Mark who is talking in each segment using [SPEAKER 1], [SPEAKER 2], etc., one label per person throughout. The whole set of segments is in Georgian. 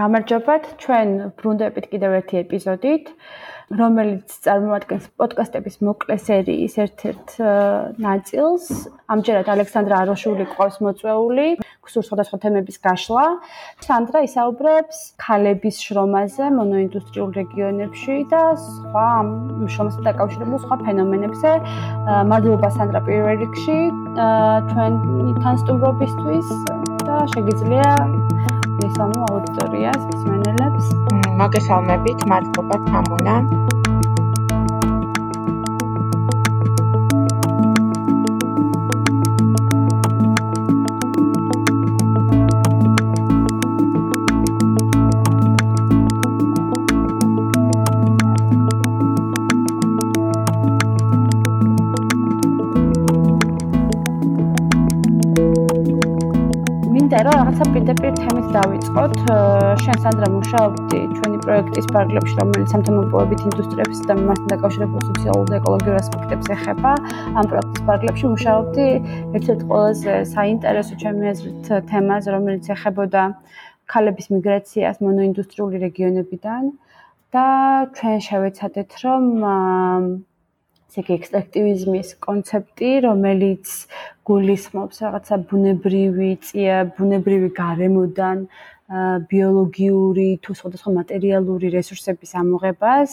[SPEAKER 1] გამარჯობათ, ჩვენ ბრუნდებით კიდევ ერთი ეპიზოდით, რომელიც წარმოადგენს პოდკასტების მოკლე სერიის ერთ-ერთ ნაწილს. ამჯერად ალექსანდრა აროშვილი ყავს მოწვეული, გსურს სხვადასხვა თემების გაშლა. სანდრა ისაუბრებს ქალების შრომაზე მონოინდუსტრიულ რეგიონებში და სხვა შრომასთან დაკავშირებულ სხვა ფენომენებზე. მადლობა სანდრა პირველ რიგში თქვენთან სტუმრობისთვის და შეგიძლია მესამე აუდიტორიას, მსმენელებს.
[SPEAKER 2] მოგესალმებით, მადლობა თამუნა.
[SPEAKER 1] დავიწყოთ. შენ სანდრა მუშაობდი ჩვენი პროექტის პარკლებში, რომელიც სამთამოპოვებით ინდუსტრიებს და მასთან დაკავშირებულ სოციალურ და ეკოლოგიურ ასპექტებს ეხება. ამ პროექტის პარკლებში მუშაობდი ერთ-ერთ ყველაზე საინტერესო ჩემი აზრით თემაზე, რომელიც ეხებოდა ქალების მიგრაციას მონოინდუსტრიული რეგიონებიდან და ჩვენ შევეცადეთ, რომ ესე იგი ექსტრაქტივიზმის კონცეფტი, რომელიც გულისხმობს რაღაცა ბუნებრივი წია, ბუნებრივი გარემოდან ბიოლოგიური თუ სხვადასხვა მატერიალური რესურსების ამოღებას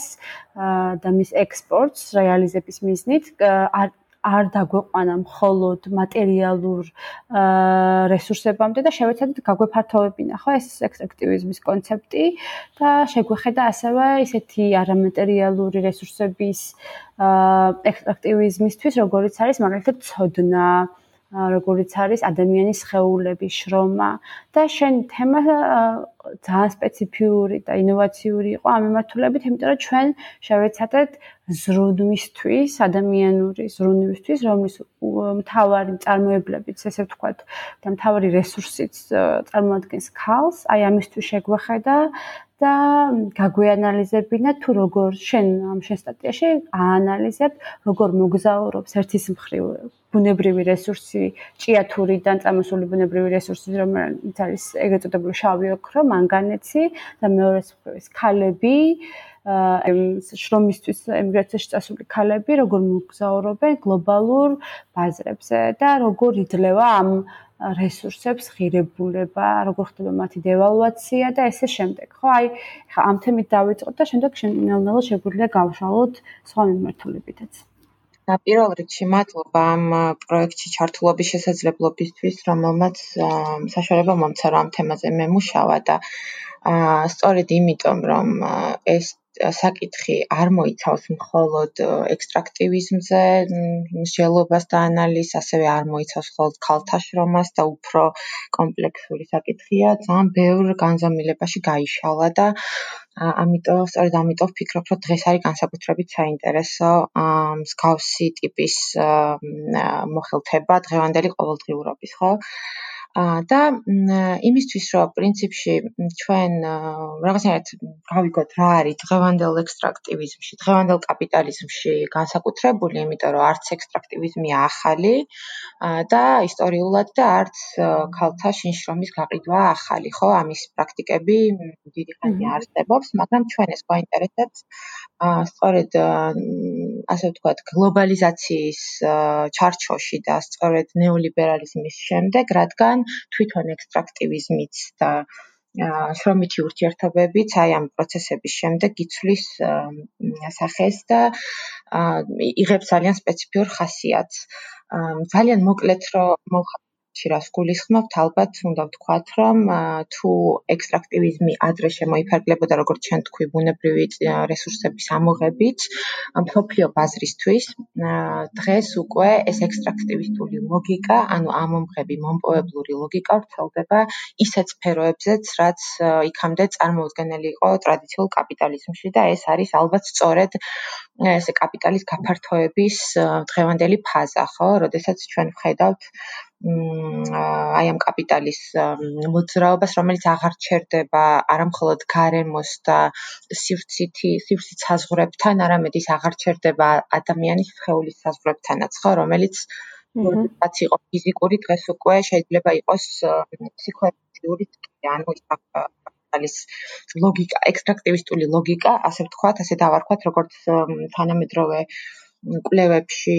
[SPEAKER 1] და მის ექსპორტს რეალიზების მიზნით არ არ დაგვეყვანა მხოლოდ მატერიალურ რესურსებამდე და შევეცადეთ გაგვეფართოვებინა ხო? ეს ექსტრაქტივიზმის კონცეფტი და შეგვეხედა ასევე ისეთი არამატერიალური რესურსების ექსტრაქტივიზმისთვის როგორიც არის მაგალითად ცოდნა როგორიც არის ადამიანის ხეულების შრომა და შენ თემა ძალიან სპეციფიური და ინოვაციური იყო ამ მიმართულებით, იმიტომ რომ ჩვენ შევეცადეთ ზრუნვისთვის, ადამიანური ზრუნვისთვის, რომლის მთავარი წარმოებლებიც, ესე ვთქვათ, და მთავარი რესურსიც წარმოადგენს ქალს, აი ამისთვის შეგვეხედა და გაგვეანალიზებინა თუ როგორ შენ ამ შენ სტატიაში აანალიზებ როგორ მოგზაურობს ერთის მხრივ ბუნებრივი რესურსი ჭიათურიდან წამოსული ბუნებრივი რესურსი რომელიც არის ეგრეთ წოდებული შავი ოქრო მანგანეცი და მეორე მხრივ ქალები შრომისთვის ემიგრაციაში წასული ქალები როგორ მოგზაურობენ გლობალურ ბაზრებზე და როგორ იძლევა ამ რესურსებს ღირებულება, როგორ ხდება მათი დევალვაცია და ესე შემდეგ. ხო, აი, ხა ამ თემით დავიწყოთ და შემდეგ შემნელნელა შეგვიძლია გავშალოთ სხვა მიმართულებითაც.
[SPEAKER 2] პირველ რიგში მადლობა ამ პროექტში ჩართულობის შესაძლებლობისთვის, რომელმაც საშუალება მომცა რომ ამ თემაზე მემუშავა და აა სწორედ იმიტომ რომ ეს საკითხი არ მოიცავს მხოლოდ ექსტრაქტივიზმზე, მსჯელობას და ანალიზს, ასევე არ მოიცავს მხოლოდ ქალთა შრომას და უფრო კომპლექსური საკითხია, ძალიან ბევრ განზომილებაში გაიშალა და ამიტომ სწორედ ამიტომ ვფიქრობ, რომ დღეს არის განსაკუთრებით საინტერესო მსგავსი ტიპის მოხელთება დღევანდელი ყოველდღიურობის, ხო? და იმისთვის რომ პრინციპში ჩვენ რაღაცნაირად გავიგოთ რა არის დღევანდელ ექსტრაქტივიზმში, დღევანდელ კაპიტალიზმში განსაკუთრებული, იმიტომ რომ არც ექსტრაქტივიზმია ახალი და ისტორიულად და არც ქალთა შინშრომის გაყიდვა ახალი, ხო? ამის პრაქტიკები დიდი ხანია არსებობს, მაგრამ ჩვენ ეს გვაინტერესებს სწორედ ასე ვთქვათ, გლობალიზაციის ჩარჩოში და სწორედ ნეოლიბერალიზმის შემდეგ, რადგან თვითონ ექსტრაქტივიზმიც და შრომითი ურთიერთობებიც აი ამ პროცესების შემდეგ იცვლის სახეს და იღებს ძალიან სპეციფიურ ხასიათს. ძალიან მოკლედ რომ მოვხატო რას გულისხმობთ, ალბათ უნდა ვთქვათ, რომ თუ ექსტრაქტივიზმი ადრე შემოიფარგლებოდა როგორც ჩვენ თქვი ბუნებრივი რესურსების ამოღებით, მსოფლიო ბაზრისთვის, დღეს უკვე ეს ექსტრაქტივისტული ლოგიკა, ანუ ამომღები მომპოვებლური ლოგიკა ვრცელდება ისეთ სფეროებზეც, რაც იქამდე წარმოუდგენელი იყო ტრადიციულ კაპიტალიზმში და ეს არის ალბათ სწორედ ესე კაპიტალის გაფართოების დღევანდელი ფაზა, ხო? როდესაც ჩვენ ვხედავთ აი ამ კაპიტალის მოძრაობას, რომელიც აღარ ჩერდება არამხოლოდ გარემოს და სივრცითი, სივრცის საზღვრებთან, არამედ ის აღარ ჩერდება ადამიანის ხეულის საზღვრებთანაც, ხო, რომელიც რაც იყო ფიზიკური დღეს უკვე შეიძლება იყოს ფსიქოემოციური, ანუ კაპიტალის ლოგიკა, ექსტრაქტივისტული ლოგიკა, ასე ვთქვათ, ასე დავარქვათ, როგორც თანამედროვე კვლევებში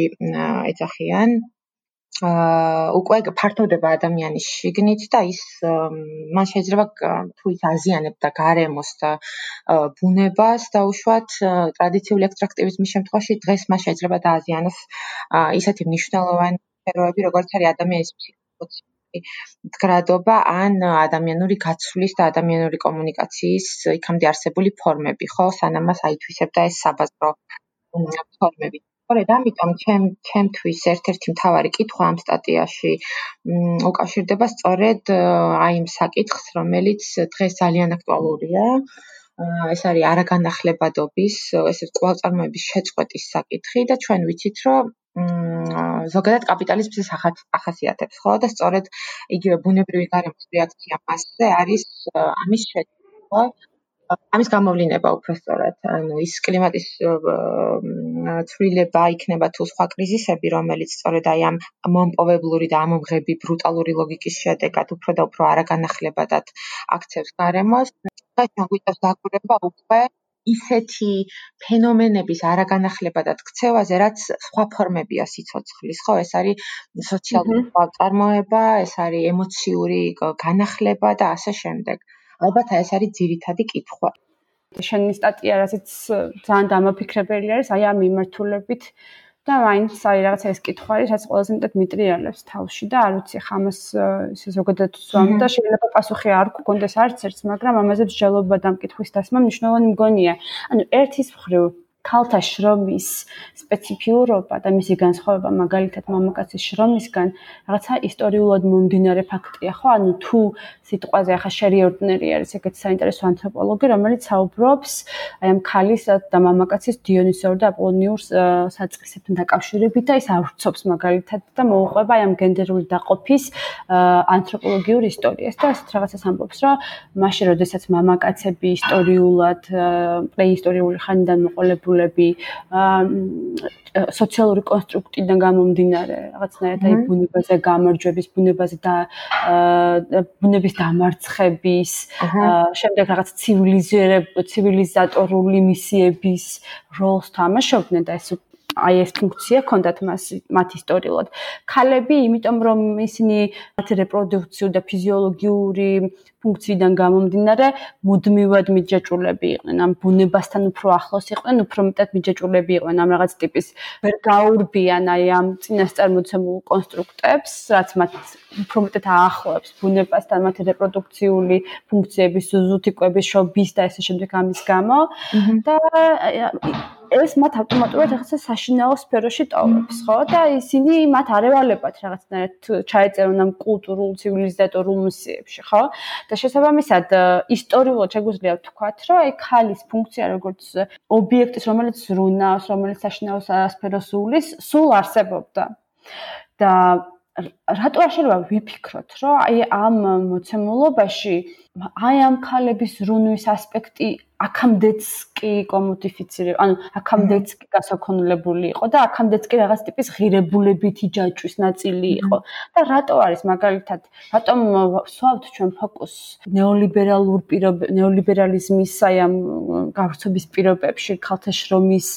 [SPEAKER 2] ეძახიან. აა უკვე ფართოვდება ადამიანის შიგნით და ის მან შეიძლება თუ ის აზიანებდა გარემოს და ბუნებას დაუშვათ ტრადიციული ექსტრაქტივიზმის შემთხვევაში დღეს მას შეიძლება დააზიანოს ისეთი მნიშვნელოვანი სფეროები როგორც არის ადამიანის ფსიქოლოგიური დგრადობა ან ადამიანური გაცვლის და ადამიანური კომუნიკაციის იქამდე არსებული ფორმები ხო? სანამ მას აითვისებდა ეს საბაზრო ფორმები სწორედ ამიტომ ჩემ ჩემთვის ერთ-ერთი მთავარი კითხვა ამ სტატიაში უკავშირდება სწორედ აი იმ საკითხს, რომელიც დღეს ძალიან აქტუალურია. ეს არის არაგანახლებადობის, ესეც კვალწარმოების შეწყვეტის საკითხი და ჩვენ ვიცით, რომ ზოგადად კაპიტალიზმის ახასიათებს, ხო? და სწორედ იგივე ბუნებრივი გარემოს რეაქცია მასზე არის ამის შეცვლა ამის გამოვლინება უფრო სწორად, ანუ ის კლიმატის ცვლილება იქნება თუ სხვა კრიზისები, რომელიც სწორედ აი ამ მომპოვებლური და ამომღები ბრუტალური ლოგიკის შედეგად უფრო და უფრო არაგანახლებადად აქცევს გარემოს. და შეგვიწევს დაკვირვება უკვე ისეთი ფენომენების არაგანახლებადად ქცევაზე, რაც სხვა ფორმებია სიცოცხლის, ხო? ეს არის სოციალური წარმოება, ეს არის ემოციური განახლება და ასე შემდეგ. ალბათ ეს არის ძირითადი კითხვა.
[SPEAKER 1] შენი სტატია რასაც ძალიან დამაფიქრებელი არის, აი ამ მიმართულებით და მაინც აი რაღაცა ეს კითხვა არის, რაც ყველაზე მეტად მიტრიალებს თავში და არ ვიცი ხამას ისე ზოგადად ვსვამ და შეიძლება პასუხი არ გქონდეს არც ერთს, მაგრამ ამაზე მსჯელობა და მკითხვის დასმა მნიშვნელოვანი მგონია. ანუ ერთის მხრივ ქალთა შრომის სპეციფიურობა და მისი განსხვავება მაგალითად მამაკაცის შრომისგან რაღაცა ისტორიულად მომდინარე ფაქტია ხო? ანუ თუ სიტყვაზე ახლა შერიორდნერი არის ეგეთი საინტერესო ანთროპოლოგი რომელიც საუბრობს აი ამ ქალის და მამაკაცის დიონისეურ და აპოლონიურ საწყისებთან დაკავშირებით და ის ავრცობს მაგალითად და მოუყვება აი ამ გენდერული დაყოფის ანთროპოლოგიურ ისტორიას და ასეთ რაღაცას ამბობს რომ მაშინ როდესაც მამაკაცები ისტორიულად პრეისტორიული ხანიდან მოყოლებული საშუალებლები სოციალური კონსტრუქტიდან გამომდინარე რაღაცნაირად აი ბუნებაზე გამარჯვების ბუნებაზე და ბუნების დამარცხების შემდეგ რაღაც ცივილიზირებ ცივილიზატორული მისიების როლს თამაშობდნენ და ეს აი ეს ფუნქცია ჰქონდათ მას მათ ისტორიულად. ქალები, იმიტომ რომ ისინი მათ რეპროდუქციული და ფიზიოლოგიური ფუნქციიდან გამომდინარე, მუდმივად მიჯაჭულები იყვნენ. ამ ბუნებასთან უფრო ახლოს იყვნენ, უფრო მეტად მიჯაჭულები იყვნენ ამ რაღაც ტიპის ვერ გაურბიან აი ამ წინასწარმოცემულ კონსტრუქტებს, რაც მათ უფრო მეტად აახლოებს ბუნებასთან მათი რეპროდუქციული ფუნქციების, ზუსტიკების, შობის და ესე შემდეგ ამის გამო და ეს მათ ავტომატურად ახლა საშინაო სფეროში ტოვებს, ხო? და ისინი მათ არევალებად რაღაცნაირად ჩაეწერონ ამ კულტურულ ცივილიზატორულ მისიებში, ხო? და შესაბამისად ისტორიულად შეგვიძლია ვთქვათ, რომ აი ქალის ფუნქცია როგორც ობიექტის, რომელიც რუნავს, რომელიც საშინაო სფეროს უვლის, სულ არსებობდა. და რატო არ შეიძლება ვიფიქროთ, რომ აი ამ მოცემულობაში აი ამ ქალების რუნვის ასპექტი აქამდეც კი კომოდიფიცირება, ანუ აქამდეც კი გასაქონლებული იყო და აქამდეც კი რაღაც ტიპის ღირებულებითი ჯაჭვის ნაწილი იყო. და რატო არის მაგალითად, რატომ სვავთ ჩვენ ფოკუს ნეოლიბერალურ პირობ ნეოლიბერალიზმის აი ამ გავრცობის პირობებში, ქალთა შრომის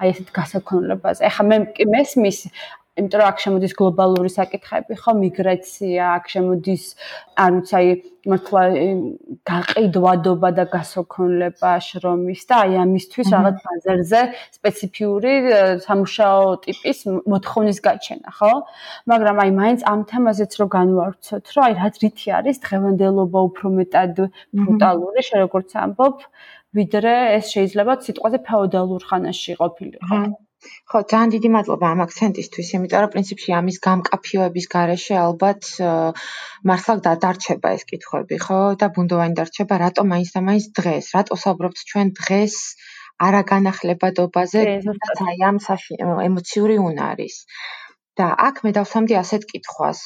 [SPEAKER 1] აი ესეთ გასაქონლებაზე. ეხლა მე მესმის იმიტომ რომ აქ შემოდის გლობალური საკითხები, ხო, მიგრაცია, აქ შემოდის, არ ვიცი, აი მართლა გაყიდვადობა და გასოქონლება შრომის და აი ამისთვის რაღაც ბაზარზე სპეციფიური სამუშაო ტიპის მოთხოვნის გაჩენა, ხო? მაგრამ აი მაინც ამ თემაზეც რო განვავრცოთ, რომ აი რაც რითი არის დღევანდელობა უფრო მეტად ბრუტალური, შე როგორც ამბობ, ვიდრე ეს შეიძლება სიტყვაზე ფეოდალურ ხანაში ყოფილიყო.
[SPEAKER 2] ხო, ძალიან დიდი მადლობა ამ აქცენტისთვის, იმიტომ რომ პრინციპში ამის გამკაფიოების garaშე ალბათ მართლა დადარჩება ეს კითხვები, ხო? და ბუნდოვანი დარჩება, რატომ მაინც და მაინც დღეს, რატო საუბრობთ ჩვენ დღეს არაგანახლებადობაზე, რაც აი ამ ემოციური უნარის. და აქ მე დავსვამდი ასეთ კითხვას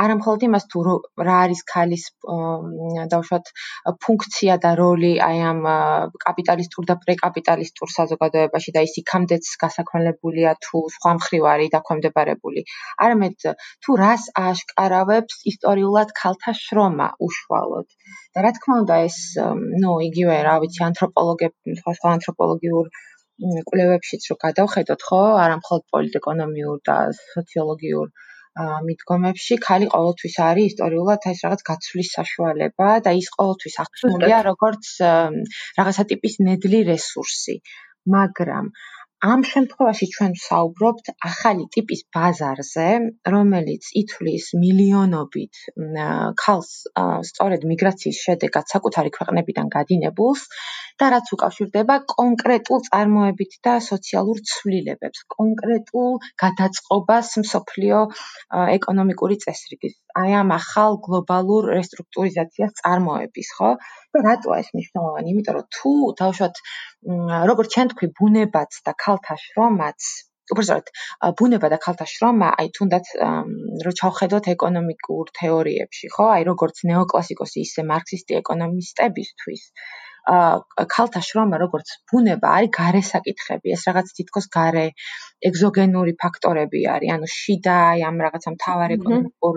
[SPEAKER 2] არა მხოლოდ იმას თუ რა არის ქალის დავშვათ ფუნქცია და როლი აი ამ კაპიტალისტურ და პრეკაპიტალისტურ საზოგადოებაში და ის იქამდეც გასაქმელებულია თუ სხვა მხრივ არის დაქვემდებარებული არამედ თუ რას აშკარავებს ისტორიულად ქალთა შრომა უშუალოდ? და რა თქმა უნდა ეს ნუ იგივე რა ვიცი ანთროპოლოგები სხვა სხვა ანთროპოლოგიურ კვლევებშიც რო გადავხედოთ, ხო, არა მხოლოდ პოლიტეკონომიურ და სოციოლოგიურ მიდგომებში, ხალი ყოველთვის არის ისტორიულად ეს რაღაც გაცვლის საშუალება და ის ყოველთვის აღქმულია როგორც რაღაცა ტიპის ნედლი რესურსი. მაგრამ ამ შემთხვევაში ჩვენ ვსაუბრობთ ახალი ტიპის ბაზარზე, რომელიც ითვლის მილიონობით ქალს სწორედ მიგრაციის შედეგად საკუთარი ქვეყნებიდან გადინებულს და რაც უკავშირდება კონკრეტულ წარმოებით და სოციალურ ცვლილებებს, კონკრეტულ გადაწყობას მსოფლიო ეკონომიკური წესრიგის. აი ამ ახალ გლობალურ რესტრუქტურიზაციას წარმოების, ხო? და რატოა ეს მნიშვნელოვანი? იმიტომ რომ თუ თავშოთ როგორც ჩვენ თქვი, ბუნებაც და ქალთა შრომაც უბრალოდ ბუნება და ქალთა შრომა, აი თუნდაც რო ჩავხედოთ ეკონომიკურ თეორიებში, ხო? აი როგორც ნეოკლასიკოსი ისე მარქსისტი ეკონომისტებისთვის, ქალთა შრომა როგორც ბუნება არის გარე საკითხები, ეს რაღაც თითქოს გარე ეგზოგენური ფაქტორები არის, ანუ შიდა აი ამ რაღაცა მთავარ ეკონომიკურ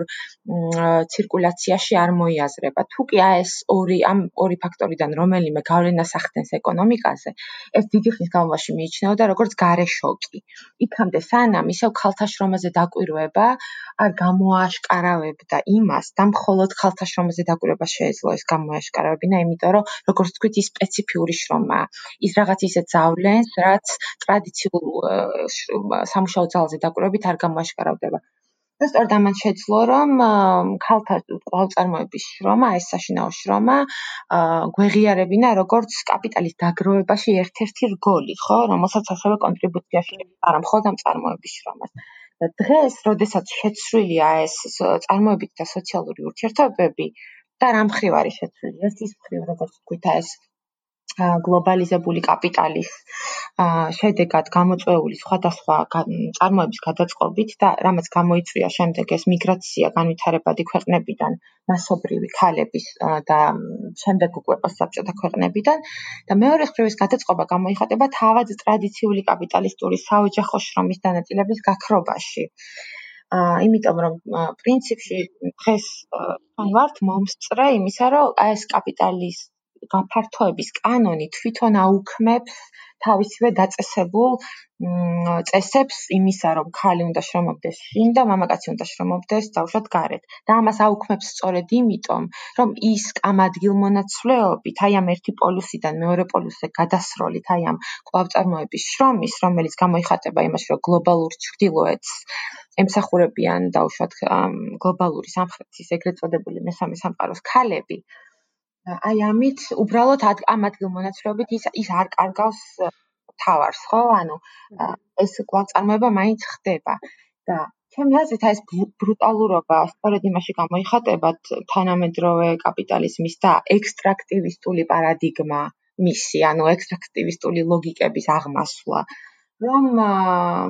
[SPEAKER 2] ცირკულაციაში არ მოიაზრება. თუ კი აი ეს ორი ამ ორი ფაქტორიდან რომელიმე გავლენას ახდენს ეკონომიკაზე, ეს დიდი ხნის განმავლობაში მიიჩნეოდა როგორც გარე შოკი. იქამდე სანამ ისევ ქალთა შრომაზე დაკვირვება არ გამოაშკარავებდა იმას და მხოლოდ ქალთა შრომაზე დაკვირვება შეეძლო ეს გამოაშკარავებინა, იმიტომ რომ როგორც თქვით ის სპეციფიური შრომა. ის რაღაც ისე ძავლენს, რაც ტრადიციულ სამუშაო ძალზე დაკვირვებით არ გამოაშკარავდება. და სწორედ ამან შეძლო, რომ ქალთა ყოველწარმოების შრომა, ეს საშინაო შრომა, გვეღიარებინა როგორც კაპიტალის დაგროვებაში ერთ-ერთი რგოლი, ხო, რომელსაც ასევე კონტრიბუციაში არა მხოლოდ ამ წარმოების შრომას. და დღეს, როდესაც შეცვლილია ეს წარმოებით და სოციალური ურთიერთობები და რამ ხრივ არის შეცვლილი? ერთის მხრივ, როგორც თქვით, ეს გლობალიზებული კაპიტალის შედეგად გამოწვეული სხვადასხვა წარმოების გადაწყობით და რამაც გამოიწვია შემდეგ ეს მიგრაცია განვითარებადი ქვეყნებიდან მასობრივი ქალების და შემდეგ უკვე პოსტსაბჭოთა ქვეყნებიდან და მეორე მხრივ ეს გადაწყობა გამოიხატება თავად ტრადიციული კაპიტალისტური საოჯახო შრომის დანაწილების გაქრობაში. იმიტომ რომ პრინციპში დღეს თან ვართ მომსწრე იმისა რომ აი ეს კაპიტალის გაფართოების კანონი თვითონ აუქმებს თავისივე დაწესებულ წესებს იმისა, რომ ქალი უნდა შრომობდეს შინ და მამაკაცი უნდა შრომობდეს დავშოთ გარეთ. და ამას აუქმებს სწორედ იმიტომ, რომ ის კამადგილმონაცვლეობით, აი ამ ერთი პოლუსიდან მეორე პოლუსზე გადასროლით, აი ამ კლავწარმოების შრომის, რომელიც გამოიხატება იმაში, რომ გლობალურ ჩრდილოეთს ემსახურებიან დავშოთ გლობალური სამხრეთის ეგრეთ წოდებული მესამე სამყაროს ქალები, აი ამით უბრალოდ ამ ადგილმონაცვლეობით ის ის არ კარგავს თავარს, ხო? ანუ ეს გვაწარმოება მაინც ხდება და ჩემი აზრით ეს ბრუტალურობა სწორედ იმაში გამოიხატება თანამედროვე კაპიტალიზმის და ექსტრაქტივისტული პარადიგმა მისი, ანუ ექსტრაქტივისტული ლოგიკების აღმასვლა. რომ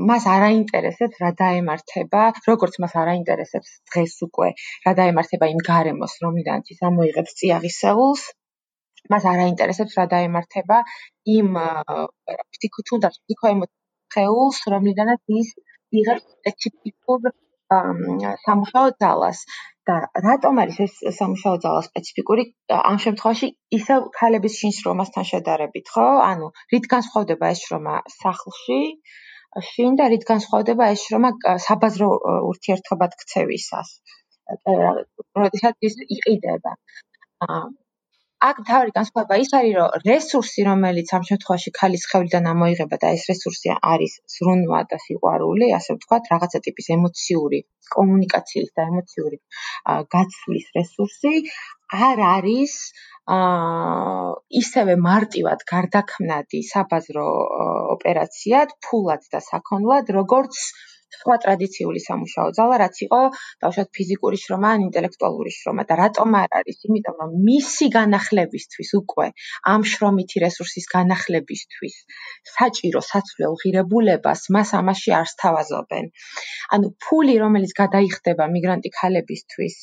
[SPEAKER 2] მას არ აინტერესებს რა დაემართება, როგორც მას არ აინტერესებს დღეს უკვე რა დაემართება იმ გარემოს, რომლიდანაც ის ამოიღებს წიაღისეულს, მას არ აინტერესებს რა დაემართება იმ ფსიქოთუნდაც ფსიქოემოციურ რომლიდანაც ის იღებს სპეციფიკურ სამუშაო ძალას და რატომ არის ეს სამუშაო ძალა სპეციფიკური ამ შემთხვევაში ისევ ქალების შინ შრომასთან შედარებით, ხო? ანუ რით განსხვავდება ეს შრომა სახლში შინ და რით განსხვავდება ეს შრომა საბაზრო ურთიერთობად ქცევისას? როდესაც ის იყიდება. აქ თავი განსხვავება ის არის, რომ რესურსი, რომელიც ამ შემთხვევაში ქალის ხევლიდან ამოიღება და ეს რესურსი არის ზრუნვა და სიყვარული, ასე ვთქვათ, რაღაცა ტიპის ემოციური კომუნიკაციის და ემოციური გაცვლის რესურსი არ არის აა ისევე მარტივად გარდაქმნადი საბაზრო ოპერაციად, ფულად და საქონლად, როგორც სხვა ტრადიციული სამუშაო ძალა, რაც იყო დავშოთ ფიზიკური შრომა ან ინტელექტუალური შრომა და რატომ არ არის? იმიტომ რომ მისი განახლებისთვის უკვე ამ შრომითი რესურსის განახლებისთვის საჭირო საცვლელ ღირებულებას მას ამაში არ სთავაზობენ. ანუ ფული, რომელიც გადაიხდება მიგრანტი ქალებისთვის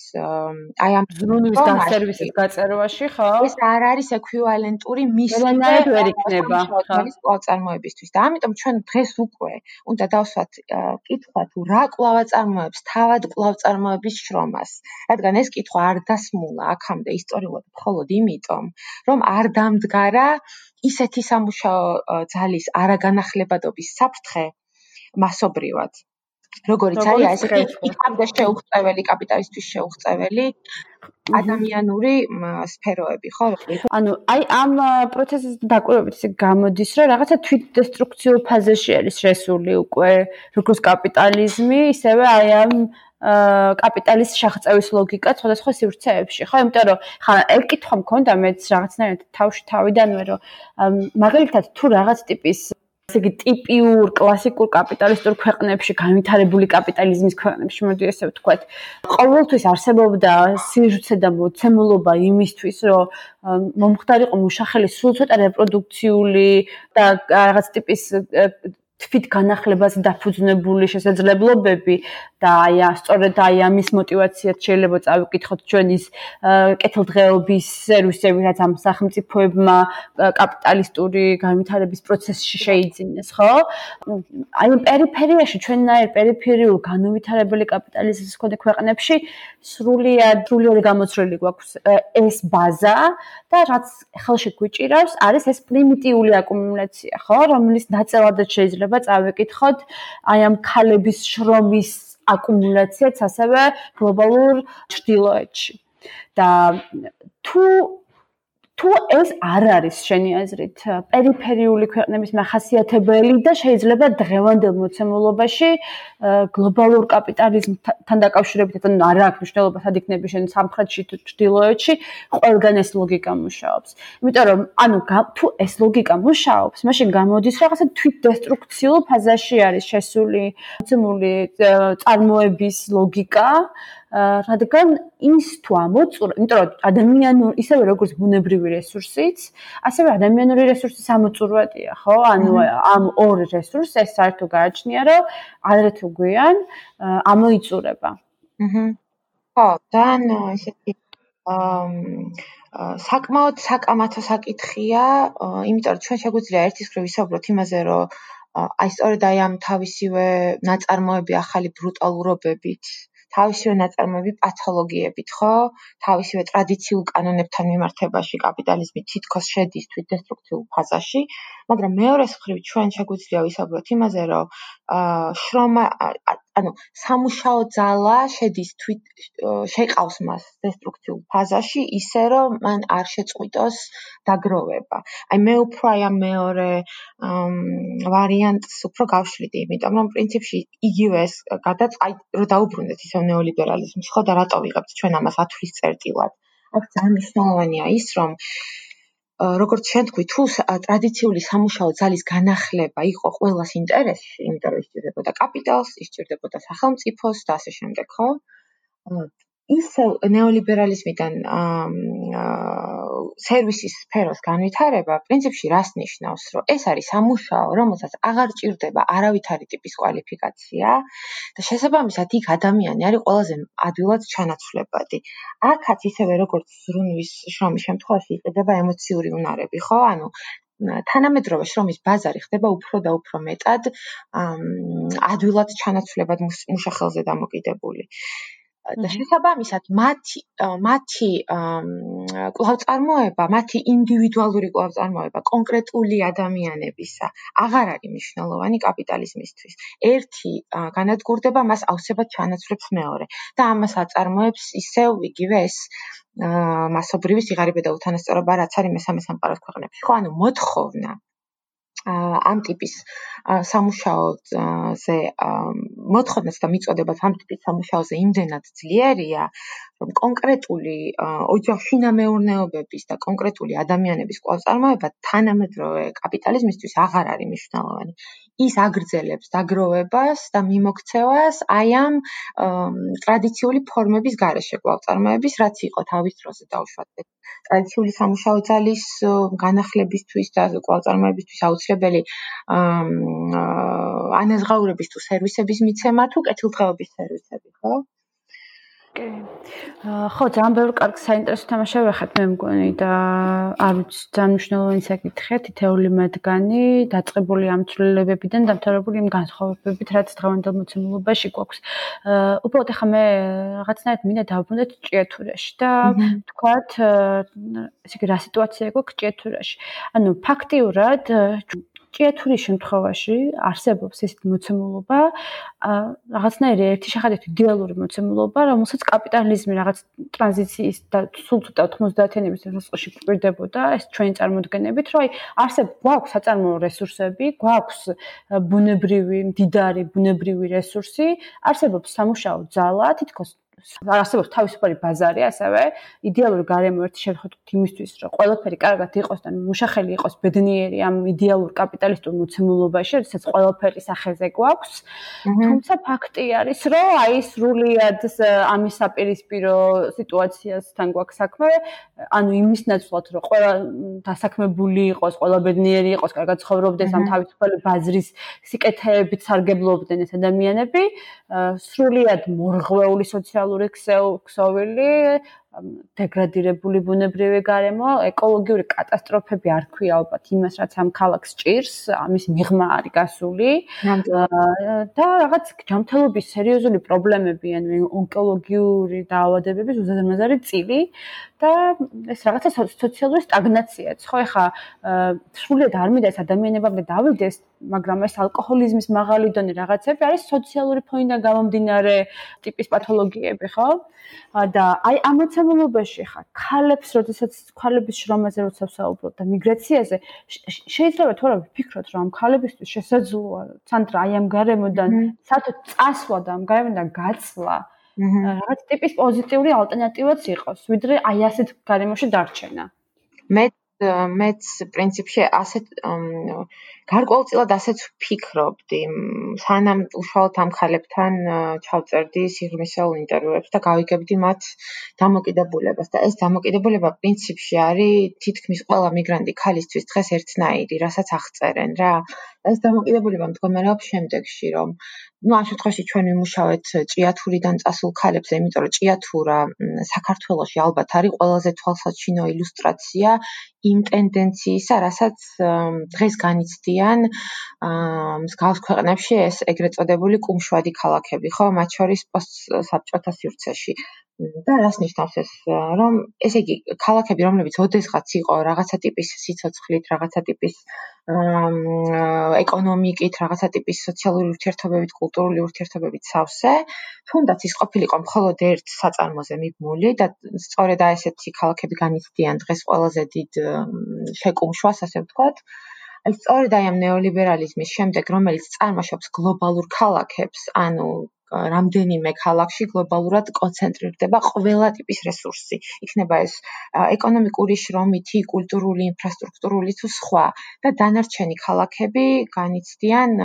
[SPEAKER 2] აი ამ
[SPEAKER 1] ზრუნვის გასერვისის გაწერვაში, ხო?
[SPEAKER 2] ეს არ არის ეკვივალენტური მისი
[SPEAKER 1] ვერ იქნება,
[SPEAKER 2] ხო? კვლავ-წარმოებისთვის და ამიტომ ჩვენ დღეს უკვე უნდა დავსვათ კითხვა თუ რა კვლავ-წარმოებს თავად კვლავ-წარმოების შრომას, რადგან ეს კითხვა არ დასმულა აქამდე ისტორიულად მხოლოდ იმიტომ, რომ არ დამდგარა ისეთი სამუშაო ძალის არაგანახლებადობის საფრთხე მასობრივად. როგორიც არის ასეთი იქამდე შეუღწეველი კაპიტალისტვის შეუღწეველი ადამიანური სფეროები, ხო?
[SPEAKER 1] ანუ აი ამ პროცესის დაკვირვებით ისე გამოდის, რომ რაღაცა თვითდესტრუქციულ ფაზაში არის შესული უკვე, როგორც კაპიტალიზმი, ისევე აი ამ კაპიტალის შეხწევის ლოგიკა სხვადასხვა სივრცეებში, ხო? იმიტომ რომ ხა ეგ კითხვა მქონდა მეც რაღაცნაირად თავში თავიდანვე, რომ მაგალითად თუ რაღაც ტიპის ესე იგი ტიპიურ კლასიკურ კაპიტალისტურ ქვეყნებში, განვითარებული კაპიტალიზმის ქვეყნებში, მოდი ესე ვთქვათ, ყოველთვის არსებობდა სიჟუცე და მოცემულობა იმისთვის, რომ მომხდარიყო მუშახელი სულ ცოტა რეპროდუქციული და რაღაც ტიპის თვით განახლებაზე დაფუძნებული შესაძლებლობები და აი სწორედ აი ამის мотиваციად შეიძლება წავიკითხოთ ჩვენ ის კეთილდღეობის სერვისები, რაც ამ სახელმწიფოებმა კაპიტალისტური განვითარების პროცესში შეიძინეს, ხო? აი პერიფერიაში, ჩვენნაირ პერიფერიულ განუვითარებელი კაპიტალიზმის მქონე ქვეყნებში სრულიად სრულიად გამოცვლილი გვაქვს ეს ბაზა და რაც ხელში გვიჭირავს, არის ეს პრიმიტიული აკუმულაცია, ხო, რომლის დაწევადაც შეიძლება წავიკითხოთ აი ამ ქალების შრომის აკუმულაციაც ასევე გლობალურ ჭრილოეთში. და თუ თუ ეს არ არის შენი აზრით პერიფერიული ქვეყნების מחასიათებელი და შეიძლება დღევანდელ მოცემულობაში გლობალურ კაპიტალიზმთან დაკავშირებით ან არ აქვს მნიშვნელობა სად იქნება შენ სამხრეთში თუ ჩრდილოეთში ყველგან ეს ლოგიკა მუშაობს. იმიტომ რომ ანუ თუ ეს ლოგიკა მუშაობს, მაშინ გამოდის რაღაცა თვითდესტრუქციულ ფაზაში არის შესული მოცემული წარმოების ლოგიკა რადგან ის თუ ამოწურა, იმიტომ რომ ადამიანური ისევე როგორც ბუნებრივი რესურსიც, ასევე ადამიანური რესურსის ამოწურვადია, ხო? ანუ ამ ორ რესურსს ეს საერთო გააჩნია, რომ ადრე თუ გვიან ამოიწურება.
[SPEAKER 2] აჰა. ხო, ძალიან ესეთი აა საკმაოდ საკამათო საკითხია, იმიტომ რომ ჩვენ შეგვიძლია ერთის მხრივ ვისაუბროთ იმაზე, რომ აი სწორედ აი ამ თავისივე ნაწარმოები ახალი ბრუტალურობებით თავისივე ნაწარმოები პათოლოგიებით, ხო? თავისივე ტრადიციულ კანონებთან მიმართებაში კაპიტალიზმი თითქოს შედის თვითდესტრუქციულ ფაზაში, მაგრამ მეორეს მხრივ ჩვენ შეგვიძლია ვისაუბროთ იმაზე, რომ აა შრომა ანუ სამუშაო ძალა შედის თვით შეყავს მას დესტრუქციულ ფაზაში ისე რომ მან არ შეწყვიტოს დაგროვება. აი მე უფრო აი ამ მეორე ვარიანტს უფრო გავშლიდი, იმიტომ რომ პრინციპში იგივე ეს გადაც აი რომ დაუბრუნდეთ ისე ნეოლიბერალიზმს, ხო და რატო ვიღებთ ჩვენ ამას ათვლის წერტილად? აქ ძალიან მნიშვნელოვანია ის, რომ როგორც შენ თქვი, თუ ტრადიციული სამუშაო ძალის განახლება იყო ყველას ინტერესში, იმიტომ რომ ისჭირდებოდა კაპიტალს, ისჭირდებოდა სახელმწიფოს და ასე შემდეგ, ხო? ისე ნეოლიბერალიზმიდან სერვისის სფეროს განვითარება პრინციპში რას ნიშნავს, რომ ეს არის სამუშაო, რომელსაც აღარ ჭირდება არავითარი ტიპის კვალიფიკაცია და შესაბამისად იქ ადამიანი არის ყველაზე ადვილად ჩანაცვლებადი. აქაც ისევე როგორც ზრუნვის შრომის შემთხვევაში იყიდება ემოციური უნარები, ხო? ანუ თანამედროვე შრომის ბაზარი ხდება უფრო და უფრო მეტად ადვილად ჩანაცვლებად მუშახელზე დამოკიდებული. შესაბამისად მათი მათი კვლავ-წარმოება, მათი ინდივიდუალური კვლავ-წარმოება კონკრეტული ადამიანებისა აღარ არის მნიშვნელოვანი კაპიტალიზმისთვის. ერთი განადგურდება, მას ავსებად ჩანაცვლებს მეორე და ამას აწარმოებს ისევ იგივე ეს მასობრივი სიღარიბე და უთანასწორობა, რაც არის მესამე სამყაროს ქვეყნებში. ხო, ანუ მოთხოვნა ამ ტიპის სამუშაოზე მოთხოვნაც და მიწოდებაც ამ ტიპის სამუშაოზე იმდენად ძლიერია, რომ კონკრეტული ოჯახში ნამეურნეობების და კონკრეტული ადამიანების კვალწარმოება თანამედროვე კაპიტალიზმისთვის აღარ არის მნიშვნელოვანი. ის აგრძელებს დაგროვებას და მიმოქცევას აი ამ ტრადიციული ფორმების გარეშე კვალწარმოების, რაც იყო თავის დროზე დაუშვათ ტრადიციული სამუშაო ძალის განახლებისთვის და კვალწარმოებისთვის აუცილებელი ანაზღაურების თუ სერვისების მიცემა თუ კეთილდღეობის სერვისები, ხო?
[SPEAKER 1] კი. ხო, ძალიან ბევრი კარგი საინტერესო თამაშები ახეთ მე მგონი და არ ვიცი, ძალიან მნიშვნელოვანი საკითხია თითეული მათგანი დაწყებული ამ ცვლილებებიდან დამთავრებული იმ განსხვავებებით, რაც დღევანდელ მოცემულობაში გვაქვს. აა უბრალოდ ახლა მე რაღაცნაირად მინდა დავბრუნდეთ ჭიათურაში და თქვათ ესე იგი რა სიტუაცია გვაქვს ჭიათურაში. ანუ ფაქტიურად ჭიათურის შემთხვევაში არსებობს ეს მოცემულობა, რაღაცნაირი ერთი შეხედვით იდეალური მოცემულობა, რომელსაც კაპიტალიზმი რაღაც ტრანზიციის და სულ ცოტა 90-იანების დასაწყისში კვირდებოდა ეს ჩვენი წარმოდგენებით, რომ აი არსებობს გვაქვს საწარმოო რესურსები, გვაქვს ბუნებრივი, მდიდარი ბუნებრივი რესურსი, არსებობს სამუშაო ძალა, თითქოს არსებობს თავისუფალი ბაზარი, ასევე. იდეალური გარემო ერთი შეხედვით იმისთვის, რომ ყველაფერი კარგად იყოს და მუშახელი იყოს ბედნიერი ამ იდეალურ კაპიტალისტურ მოცემულობაში, როდესაც ყველაფერი სახეზე გვაქვს. თუმცა ფაქტი არის, რომ აი სრულიად ამის საპირისპირო სიტუაციასთან გვაქვს საქმე, ანუ იმის ნაცვლად, რომ ყველა დასაქმებული იყოს, ყველა ბედნიერი იყოს, კარგად ცხოვრობდეს ამ თავისუფალი ბაზრის სიკეთეებით სარგებლობდნენ ეს ადამიანები, სრულიად მორღვეული სოციალური სოციალური ქსოვილი, დეგრადირებული ბუნებრივი გარემო, ეკოლოგიური კატასტროფები არ ქვია ალბათ იმას, რაც ამ ქალაქს ჭირს, ამის მიღმა არის გასული. და რაღაც ჯანმრთელობის სერიოზული პრობლემები, ანუ ონკოლოგიური დაავადებების უზარმაზარი წილი და ეს რაღაცა სოციალური სტაგნაციაც, ხო, ეხა სრულიად არ მინდა ეს ადამიანებამდე დავიდეს, მაგრამ ეს ალკოჰოლიზმის მაღალი დონე რაღაცები არის სოციალური ფონიდან გამომდინარე ტიპის პათოლოგიები, ხო? და აი ამოცემულობაში ხა ქალებს, როდესაც ქალების შრომაზე როცა ვსაუბრობ და მიგრაციაზე, შეიძლება არა ვფიქროთ, რომ ქალებისთვის შესაძლოა ცენტრ აი ამ გარემოდან საერთოდ წასვლა და ამ გარემოდან გაცვლა რაღაც ტიპის პოზიტიური ალტერნატივაც იყოს, ვიდრე აი ასეთ გარემოში დარჩენა.
[SPEAKER 2] მე მეც პრინციპში ასეთ გარკვეულწილად ასეც ვფიქრობდი სანამ უშუალოდ ამ ხალებთან ჩავწერდი სიღრმისეულ ინტერვიუებს და გავიგებდი მათ დამოკიდებულებას და ეს დამოკიდებულება პრინციპში არის თითქმის ყველა მიგრანტი ქალისთვის დღეს ერთნაირი, რასაც აღწერენ რა. ეს დამოკიდებულება მდგომარეობს შემდეგში, რომ ну, ამ შემთხვევაში ჩვენ ვიმუშავეთ ჭიათურიდან წასულ ქალებზე, იმიტომ რომ ჭიათურა საქართველოში ალბათ არის ყველაზე თვალსაჩინო ილუსტრაცია იმ ტენდენციისა, რასაც დღეს განიცდიან მსგავს ქვეყნებში ეს ეგრეთ წოდებული კუმშვადი ქალაქები, ხო, მათ შორის პოსტსაბჭოთა სივრცეში. და რას ნიშნავს ეს რომ ესე იგი ქალაქები რომლებიც ოდესღაც იყო რაღაცა ტიპის სიცოცხლით, რაღაცა ტიპის ეკონომიკით, რაღაცა ტიპის სოციალური ურთიერთობებით, კულტურული ურთიერთობებით სავსე, თუნდაც ის ყოფილიყო მხოლოდ ერთ საწარმოზე მიბმული და სწორედ აი ესეთი ქალაქები განიცდიან დღეს ყველაზე დიდ შეკუმშვას, ასე ვთქვათ. აი სწორედ აი ამ ნეოლიბერალიზმის შემდეგ, რომელიც წარმოშობს გლობალურ ქალაქებს, ანუ რამდენიმე ქალაქში გლობალურად კონცენტრირდება ყველა ტიპის რესურსი. იქნება ეს ეკონომიკური შრომითი, კულტურული, ინფრასტრუქტურული თუ სხვა და დანარჩენი ქალაქები განიცდიან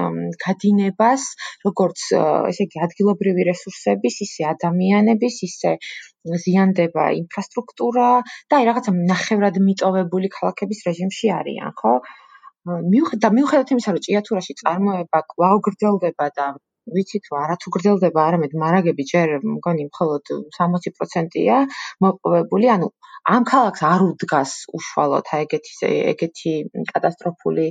[SPEAKER 2] გადინებას, როგორც ესე იგი ადგილობრივი რესურსების, ისე ადამიანების, ისე ზიანდება ინფრასტრუქტურა და აი რაღაცა ნახევრად მიტოვებული ქალაქების რეჟიმში არიან, ხო? მიუხედავად მიუხედავად იმისა, რომ ჭიათურაში წარმოება კვლავ გრძელდება და ვიცით რომ არათუ გრძელდება, არამედ მარაგები ჯერ მგონი მხოლოდ 60%-ია მოპოვებული, ანუ ამ ქალაქს არ უდგას უშუალოდ ეგეთი ეგეთი კატასტროფული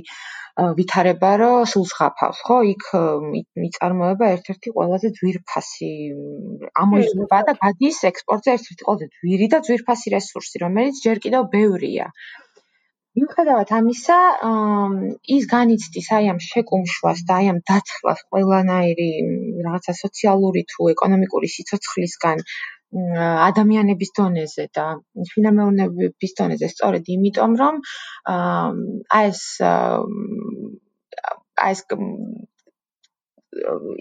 [SPEAKER 2] ვითარება, რომ სულ ზღაფავს, ხო? იქ მიწარმოება ერთ-ერთი ყველაზე ძვირფასი ამოიღება და გადის ექსპორტზე ერთ-ერთი ყველაზე ძვირი და ძვირფასი რესურსი, რომელიც ჯერ კიდევ ბევრია. მიუხედავად ამისა, ის განიცდის აი ამ შეკუმშვას და აი ამ დაცლას ყველანაირი რაღაცა სოციალური თუ ეკონომიკური სიცოცხლისგან ადამიანების დონეზე და შინამეურნეობის დონეზე სწორედ იმიტომ რომ აი ეს აი ეს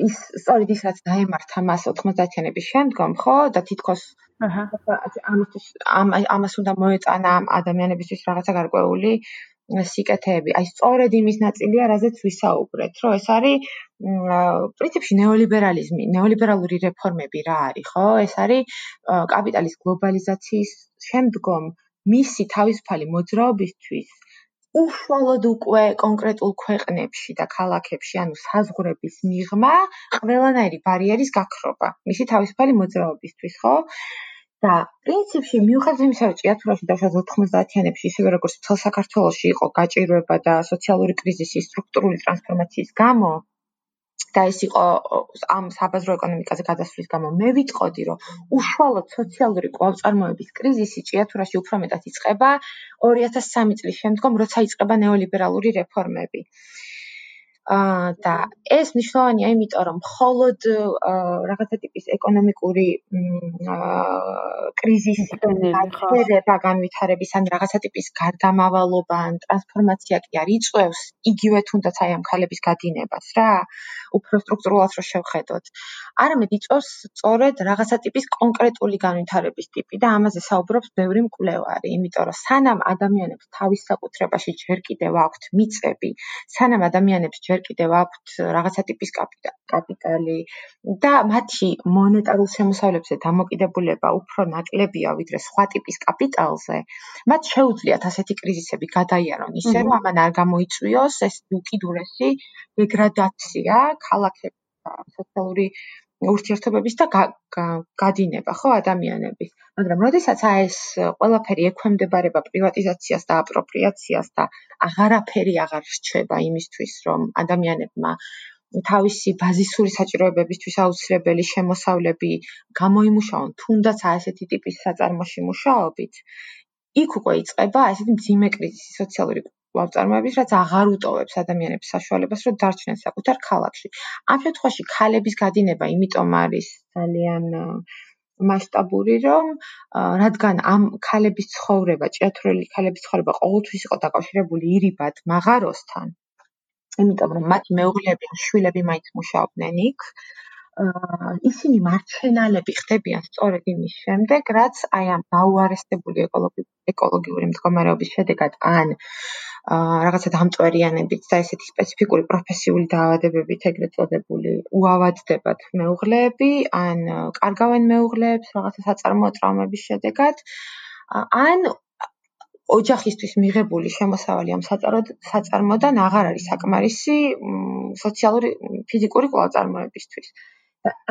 [SPEAKER 2] ის სწორედ ის რაც დაემართა მას 90-იანების შემდგომ, ხო? და თითქოს აჰა ამისთვის ამას უნდა მოეწანა ადამიანებისთვის რაღაცა გარკვეული სიკეთეები. აი სწორედ იმის ნაწილია, რაზეც ვისაუბრეთ, რომ ეს არის პრინციპში ნეოლიბერალიზმი, ნეოლიბერალური რეფორმები რა არის, ხო? ეს არის კაპიტალის გლობალიზაციის შემდგომ მისი თავისუფალი მოძრაობისთვის უშუალოდ უკვე კონკრეტულ ქვეყნებში და ქალაქებში, ანუ საზღვრების მიღმა, ყველანაირი ბარიერის გაქრობა, მისი თავისუფალი მოძრაობისთვის, ხო? და პრინციპში მიუხედავად იმისა, რომ ჭიათურაში დაახლოებით 90-იანებში, ისევე როგორც მთელ საქართველოში იყო გაჭირვება და სოციალური კრიზისი, სტრუქტურული ტრანსფორმაციის გამო, და ეს იყო ამ საბაზრო ეკონომიკაზე გადასვლის გამო მე ვიტყოდი რომ უშუალოდ სოციალური კვალწარმოების კრიზისი ჭიათურაში უფრო მეტად იწყება 2003 წლის შემდგომ როცა იწყება ნეოლიბერალური რეფორმები. და ეს მნიშვნელოვანია, იმიტომ რომ მხოლოდ რაღაცა ტიპის ეკონომიკური კრიზისი განვითარება, განვითარების ან რაღაცა ტიპის გარდამავალობა ან ტრანსფორმაცია კი არ იწევს იგივე თუნდაც აი ამ ქალების გადინებას რა, უფრო სტრუქტურულად რო შევხედოთ. არამედ იწევს სწორედ რაღაცა ტიპის კონკრეტული განვითარების ტიპი და ამაზე საუბრობს ბევრი მკვლევარი, იმიტომ რომ სანამ ადამიანებს თავის საკუთრებაში ჯერ კიდევ აქვთ მიწები, სანამ ადამიანებს ჯერ კიდევ აქვთ რაღაცა ტიპის კაპიტალი და მათი მონეტარულ შემოსავლებზე დამოკიდებულება უფრო ნაკლებია ვიდრე სხვა ტიპის კაპიტალზე, მათ შეუძლიათ ასეთი კრიზისები გადაიარონ. ისე, რომ ამან არ გამოიწვიოს ეს უკიდურესი დეგრადაცია ქალაქების სოციალური ურთიერთობების და გადინება ხო ადამიანების. მაგრამ როდესაც ეს ყველაფერი ექვემდებარება პრივატიზაციას და აპროპრიაციას და აღარაფერი აღარ რჩება იმისთვის, რომ ადამიანებმა თავისი ბაზისური საჭიროებებისთვის აუცილებელი შემოსავლები გამოიმუშაონ, თუნდაც ასეთი ტიპის საწარმოში მუშაობით, იქ უკვე იწყება ესეთი მძიმე კრიზისი სოციალური ვავწარმოების, რაც აღარ უტოვებს ადამიანებს საშუალებას, რომ დარჩნენ საკუთარ ქალაქში. ამ შემთხვევაში ქალების გადინება იმიტომ არის ძალიან მასშტაბური, რომ რადგან ამ ქალების ცხოვრება, ჭიათურელი ქალების ცხოვრება ყოველთვის იყო დაკავშირებული ირიბად მაღაროსთან, იმიტომ რომ მათი მეუღლეები შვილები მაინც მუშაობდნენ იქ, ისინი მარჩენალები ხდებიან სწორედ იმის შემდეგ, რაც აი ამ დაუარესებული ეკოლოგიური მდგომარეობის შედეგად ან რაღაცა დამწვერიანებით და ესეთი სპეციფიკური პროფესიული დაავადებებით ეგრეთ წოდებული უავადდებათ მეუღლეები, ან კარგავენ მეუღლეებს რაღაცა საწარმოო ტრაუმების შედეგად, ან ოჯახისთვის მიღებული შემოსავალი ამ საწარმოდან აღარ არის საკმარისი სოციალური ფიზიკური კვალწარმოებისთვის. და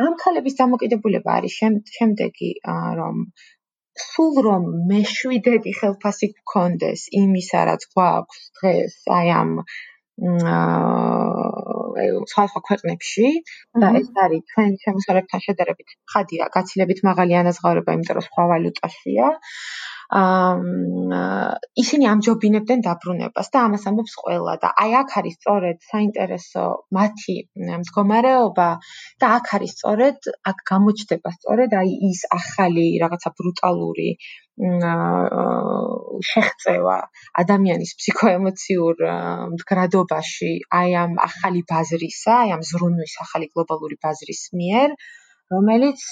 [SPEAKER 2] ამ ქალების დამოკიდებულება არის შემდეგი რომ სულ რომ მეშვიდეთი ხელფასი გქონდეს იმისა რაც გვაქვს დღეს აი ამ აა სხვა ქვეყნებში და ეს არის ჩვენ შემოსალებთან შედარებით ხადია გაცილებით მაღალი ანაზღაურება იმიტომ რომ სხვა ვალუტაშია ისინი ამჯობინებდნენ დაბრუნებას და ამას ამბობს ყველა და აი აქ არის სწორედ საინტერესო მათი მდგომარეობა და აქ არის სწორედ აქ გამოჩდება სწორედ აი ის ახალი რაღაცა ბრუტალური შეხწევა ადამიანის ფსიქოემოციურ მდგრადობაში აი ამ ახალი ბაზრისა, აი ამ ზრუნვის ახალი გლობალური ბაზრის მიერ რომელიც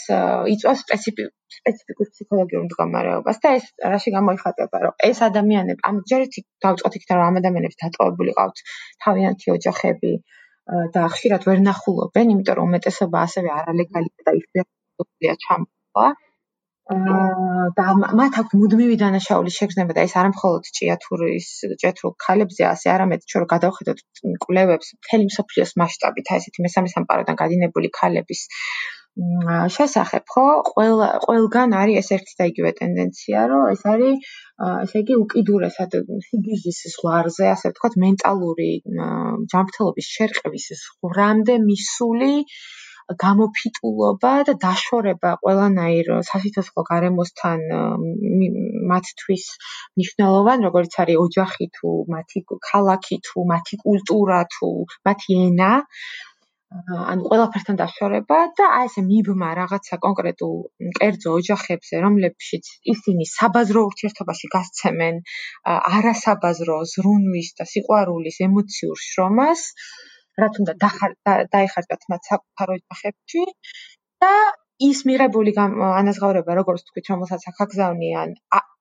[SPEAKER 2] იწვევს სპეციფიკურ ფსიქოლოგიურ მდგომარეობას და ეს რაში გამოიხატება, რომ ეს ადამიანები ამ ჯერითი დავწყოთ იქით, რომ ამ ადამიანებს დატოვებული ყავთ თავიანთი ოჯახები და ხშირად ვერ ნახულობენ, იმიტომ რომ უმეტესობა ასევე არალეგალი და ისეა ჩამოყვა. აა და მათ აქვს მუდმივი დანაშაულის შეგრძნება და ეს არ მხოლოდ ჭიათურის ჭეთრულ ქალებზე ასე არამედ ჩვენ გადავხედოთ კვლევებს მთელი მსოფლიოს მასშტაბით აი ესეთი მესამე სამყაროდან გადინებული ქალების შესახებ ხო? ყველა ყველგან არის ეს ერთი და იგივე ტენდენცია რომ ეს არის ესე იგი უკიდურესად სიგიჟის ზღვარზე ასე ვთქვათ მენტალური ჯანმრთელობის შერყვის ზღვრამდე მისული გამოფიტულობა და დაშორება ყველანაირ სასიცოცხლო გარემოსთან მათთვის მნიშვნელოვან როგორც არის ოჯახი თუ მათი ქალაქი თუ მათი კულტურა თუ მათი ენა ანუ ყველაფერთან დაშორება და აი ესე მიბმა რაღაცა კონკრეტულ კერძო ოჯახებზე, რომლებშიც ისინი საბაზრო ურთიერთობაში გასცემენ არასაბაზრო ზრუნვის და სიყვარულის ემოციურ შრომას, რაც უნდა დაიხარჯათ მათ საკუთარ ოჯახებში და ის მიღებული ანაზღაურება, როგორც თქვით, რომელსაც აქ აგზავნიან,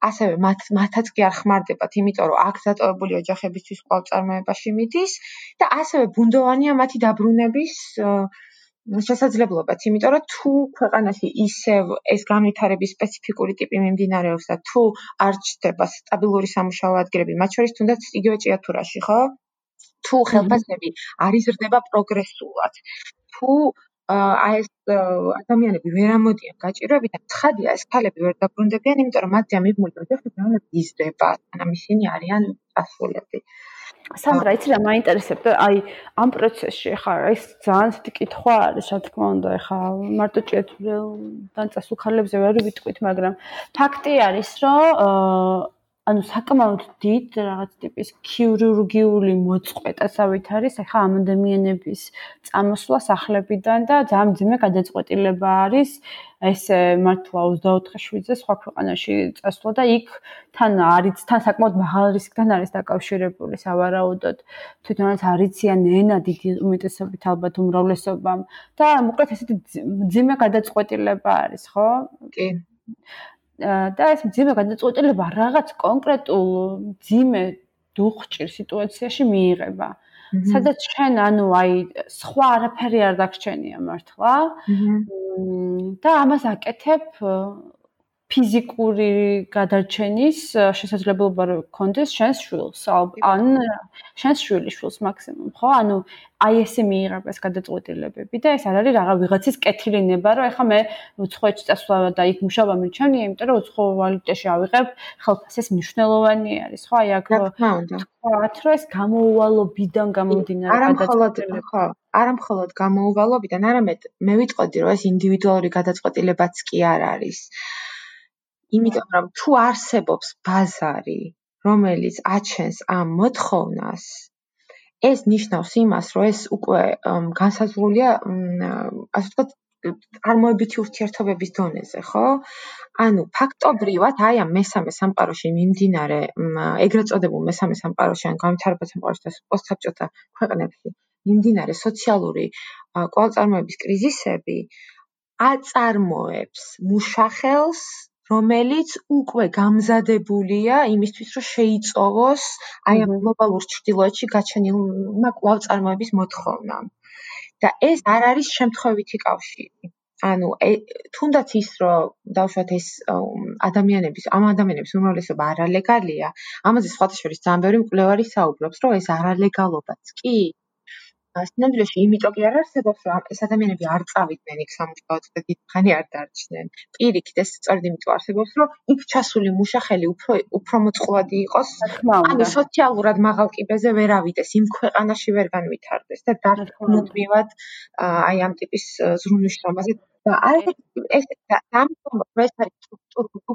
[SPEAKER 2] ასევე მათ მათაც კი არ ხმარდებათ, იმიტომ რომ აქ დატოვებული ოჯახებისთვის კვალწარმოებაში მიდის და ასევე ბუნდოვანია მათი დაბრუნების შესაძლებლობაც, იმიტომ რომ თუ ქვეყანაში ისევ ეს განვითარების სპეციფიკური ტიპი მიმდინარეობს და თუ არ ჩდება სტაბილური სამუშაო ადგილები, მათ შორის თუნდაც იგივე ჭიათურაში, ხო? თუ ხელფასები არ იზრდება პროგრესულად, თუ აი ეს ადამიანები ვერ ამოდიან გაჭირვებიდან, ცხადია ეს ქალები ვერ დაბრუნდებიან, იმიტომ რომ მათი ამიბმული ოჯახი ძალიან იზრდება, ანუ ისინი არიან წასულები.
[SPEAKER 1] სანდრა, იცი რა მაინტერესებდა? აი ამ პროცესში ხა ეს ძალიან ცივი კითხვა არის, რა თქმა უნდა, ხა მარტო ჭეთრელთან წასულ ქალებზე ვერ ვიტყვით, მაგრამ ფაქტი არის, რომ ანუ საკმაოდ დიდ რაღაც ტიპის ქირურგიული მოწყვეტასავით არის ახლა ამ ადამიანების წამოსვლა სახლებიდან და ძალიან ძიმე გადაწყვეტილება არის ეს მართლა 24 შვიდზე სხვა ქვეყანაში წასვლა და იქ თან არის თან საკმაოდ მაღალ რისკთან არის დაკავშირებული სავარაუდოდ თვითონაც არიციან ენა დიდი უმეტესობით ალბათ უმრავლესობამ და მოკლედ ესეთი ძიმე გადაწყვეტილება არის ხო?
[SPEAKER 2] კი.
[SPEAKER 1] და ეს ძიმე გადაწყვეტილება რაღაც კონკრეტულ ძიმე დუხჭირ სიტუაციაში მიიღება. სადაც ჩვენ ანუ აი სხვა არაფერი არ დაგრჩენია მართლა. და ამას აკეთებ ფიზიკური გადარჩენის შესაძლებლობა რო გქონდეს შენს შვილს. ან შენს შვილის შვილს მაქსიმუმ ხო? ანუ აი ესე მიიღებ ეს გადაწყვეტილებები და ეს არ არის რაღა ვიღაცის კეთილინება რომ ეხლა მე უცხოეთში წასვლა და იქ მუშაობა მიჩვენია იმიტომ რომ უცხო ვალუტაში ავიღებ ხელფასის მნიშვნელოვანი არის ხო? აი აქ თქვათ რომ ეს გამოუვალობიდან გამომდინარე
[SPEAKER 2] გადაწყვეტილება ხო არა მხოლოდ გამოუვალობიდან არამედ მე ვიტყოდი რომ ეს ინდივიდუალური გადაწყვეტილებაც კი არ არის იმიტომ რომ თუ არსებობს ბაზარი, რომელიც აჩენს ამ მოთხოვნას, ეს ნიშნავს იმას, რომ ეს უკვე განსაზღვრულია, ასე ვთქვათ, წარმოებითი ურთიერთობების დონეზე, ხო? ანუ ფაქტობრივად აი ამ მესამე სამყაროში მიმდინარე ეგრეთ წოდებულ მესამე სამყაროში ან განვითარებულ სამყაროში და პოსტსაბჭოთა ქვეყნებში მიმდინარე სოციალური კვალწარმოების კრიზისები აწარმოებს მუშახელს რომელიც უკვე გამზადებულია იმისთვის, რომ შეიწოვოს აი ამ გლობალურ ჭრილოეთში გაჩენილმა კვლავ-წარმოების მოთხოვნა. და ეს არ არის შემთხვევითი კავშირი. ანუ თუნდაც ის რომ დავშვათ ეს ადამიანების ამ ადამიანების უმრავლესობა არალეგალია, ამაზე სხვათა შორის ძალიან ბევრი მკვლევარი საუბრობს, რომ ეს არალეგალობაც კი სინამდვილეში იმიტომ კი არ არსებობს, რომ ეს ადამიანები არ წავიდნენ იქ სამუშაოდ და დიდხანი არ დარჩნენ. პირიქით, ეს სწორედ იმიტომ არსებობს, რომ იქ ჩასული მუშახელი უფრო უფრო მოწყვლადი იყოს. ანუ სოციალურად მაღალ კიბეზე ვერ ავიდეს, იმ ქვეყანაში ვერ განვითარდეს და დარქმოდმივად აი ამ ტიპის ზრუნვის შრომაზე და აი ეს ამიტომ ეს არის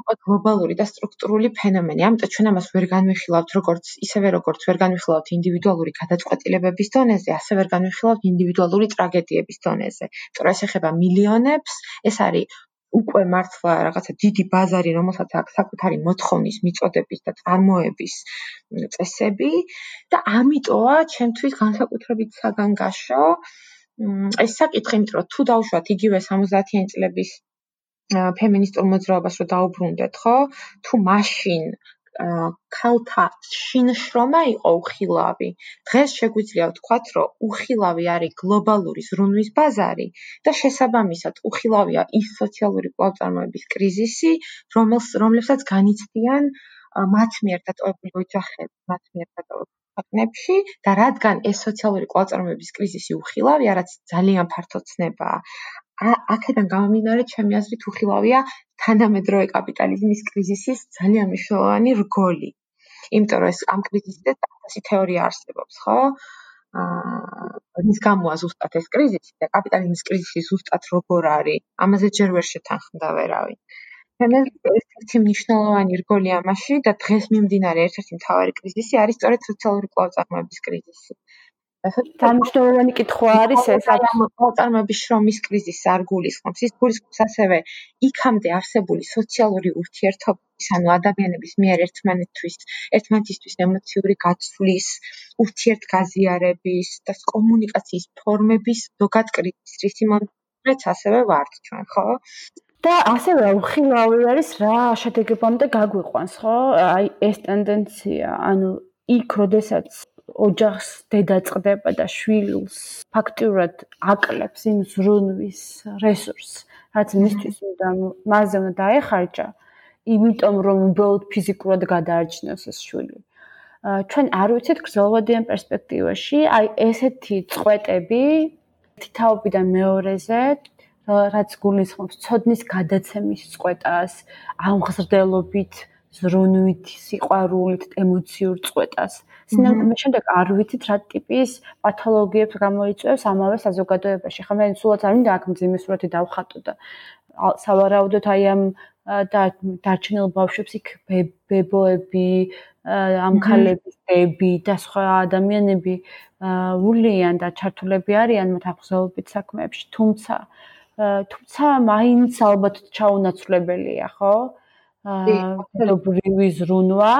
[SPEAKER 2] უკვე გლობალური და სტრუქტურული ფენომენი. ამიტომ ჩვენ ამას ვერ განვიხილავთ როგორც ისევე როგორც ვერ განვიხილავთ ინდივიდუალური გადაწყვეტილებების დონეზე, ასე ვერ განვიხილავთ ინდივიდუალური ტრაგედიების დონეზე. იმიტომ ეს ეხება მილიონებს, ეს არის უკვე მართლა რაღაცა დიდი ბაზარი, რომელსაც აქვს საკუთარი მოთხოვნის, მიწოდების და წარმოების წესები და ამიტომა ჩვენთვის განსაკუთრებით საგანგაშო ეს საკითხი, იმიტომ რომ თუ დავუშვათ იგივე 70-იან წლების ფემინისტურ მოძრაობას რომ დაუბრუნდეთ, ხო? თუ მაშინ ქალთა შინშრომა იყო უხილავი. დღეს შეგვიძლია ვთქვათ, რომ უხილავი არის გლობალური ზრუნვის ბაზარი და შესაბამისად უხილავია ის სოციალური კვალწარმოების კრიზისი, რომელს რომლებსაც განიცდიან მათ მიერ დატოვებული ოჯახები, მათ მიერ დატოვებული ქვეყნებში და რადგან ეს სოციალური კვალწარმოების კრიზისი უხილავია, რაც ძალიან ფართო ცნებაა. აქედან გამომდინარე, ჩემი აზრით უხილავია თანამედროვე კაპიტალიზმის კრიზისის ძალიან მნიშვნელოვანი რგოლი. იმიტომ რომ ეს ამ კრიზისზე ასეთი თეორია არსებობს, ხო? აა, რის გამოა ზუსტად ეს კრიზისი და კაპიტალიზმის კრიზისი ზუსტად როგორ არის? ამაზე ჯერ ვერ შეთანხმდა ვერავინ. თემეს ერთ-ერთი მნიშვნელოვანი რგოლი ამაში და დღეს მიმდინარე ერთ-ერთი მთავარი კრიზისი არის სწორედ სოციალური კვალწარმოების კრიზისი.
[SPEAKER 1] დამშტოვანი კითხვა არის ეს
[SPEAKER 2] პროგრამების შრომის კრიზისს არ გულისხმობს. ის გულისხმობს ასევე იქამდე არსებული სოციალური ურთიერთობების, ანუ ადამიანების მიერ ერთმანეთთვის, ერთმანეთისთვის ემოციური გაცვლის, ურთიერთგაზიარების და კომუნიკაციის ფორმების ზოგად კრიზისს, რის იმედიც ასევე ვართ ჩვენ, ხო?
[SPEAKER 1] და ასევე უხილავი არის რა შედეგებამდე გაგვიყვანს, ხო? აი ეს ტენდენცია, ანუ იქ, როდესაც ოჯახს დედა წდება და შვილს ფაქტიურად აკლებს იმ ზრუნვის რესურსს, რაც მისთვის უნდა მასზე უნდა დაეხარჯა, იმიტომ რომ უბრალოდ ფიზიკურად გადაარჩინოს ეს შვილი. ჩვენ არ ვიცით გრძელვადიან პერსპექტივაში, აი ესეთი წყვეტები თითაობიდან მეორეზე რაც გულისხმობს. ცოდნის გადაცემის წყვეტას, ამღზრდელობით ზრუნვით, სიყვარულით, ემოციურ წყვეტას. სინამდვილე შემდეგ არ ვიცით რა ტიპის პათოლოგიებს გამოიწვევს ამავე საზოგადოებაში. ხომ მე სულაც არ მინდა აქ მძიმე სურათი დავხატო და სავარაუდოდ აი ამ დარჩენილ ბავშვებს იქ ბებოები, ამქალების დები და სხვა ადამიანები ულიან და ჩართულები არიან მათ აღზევებით საქმეებში, თუმცა თუმცა მაინც ალბათ ჩაუნაცვლებელია, ხო? დედობრივი ზრუნვა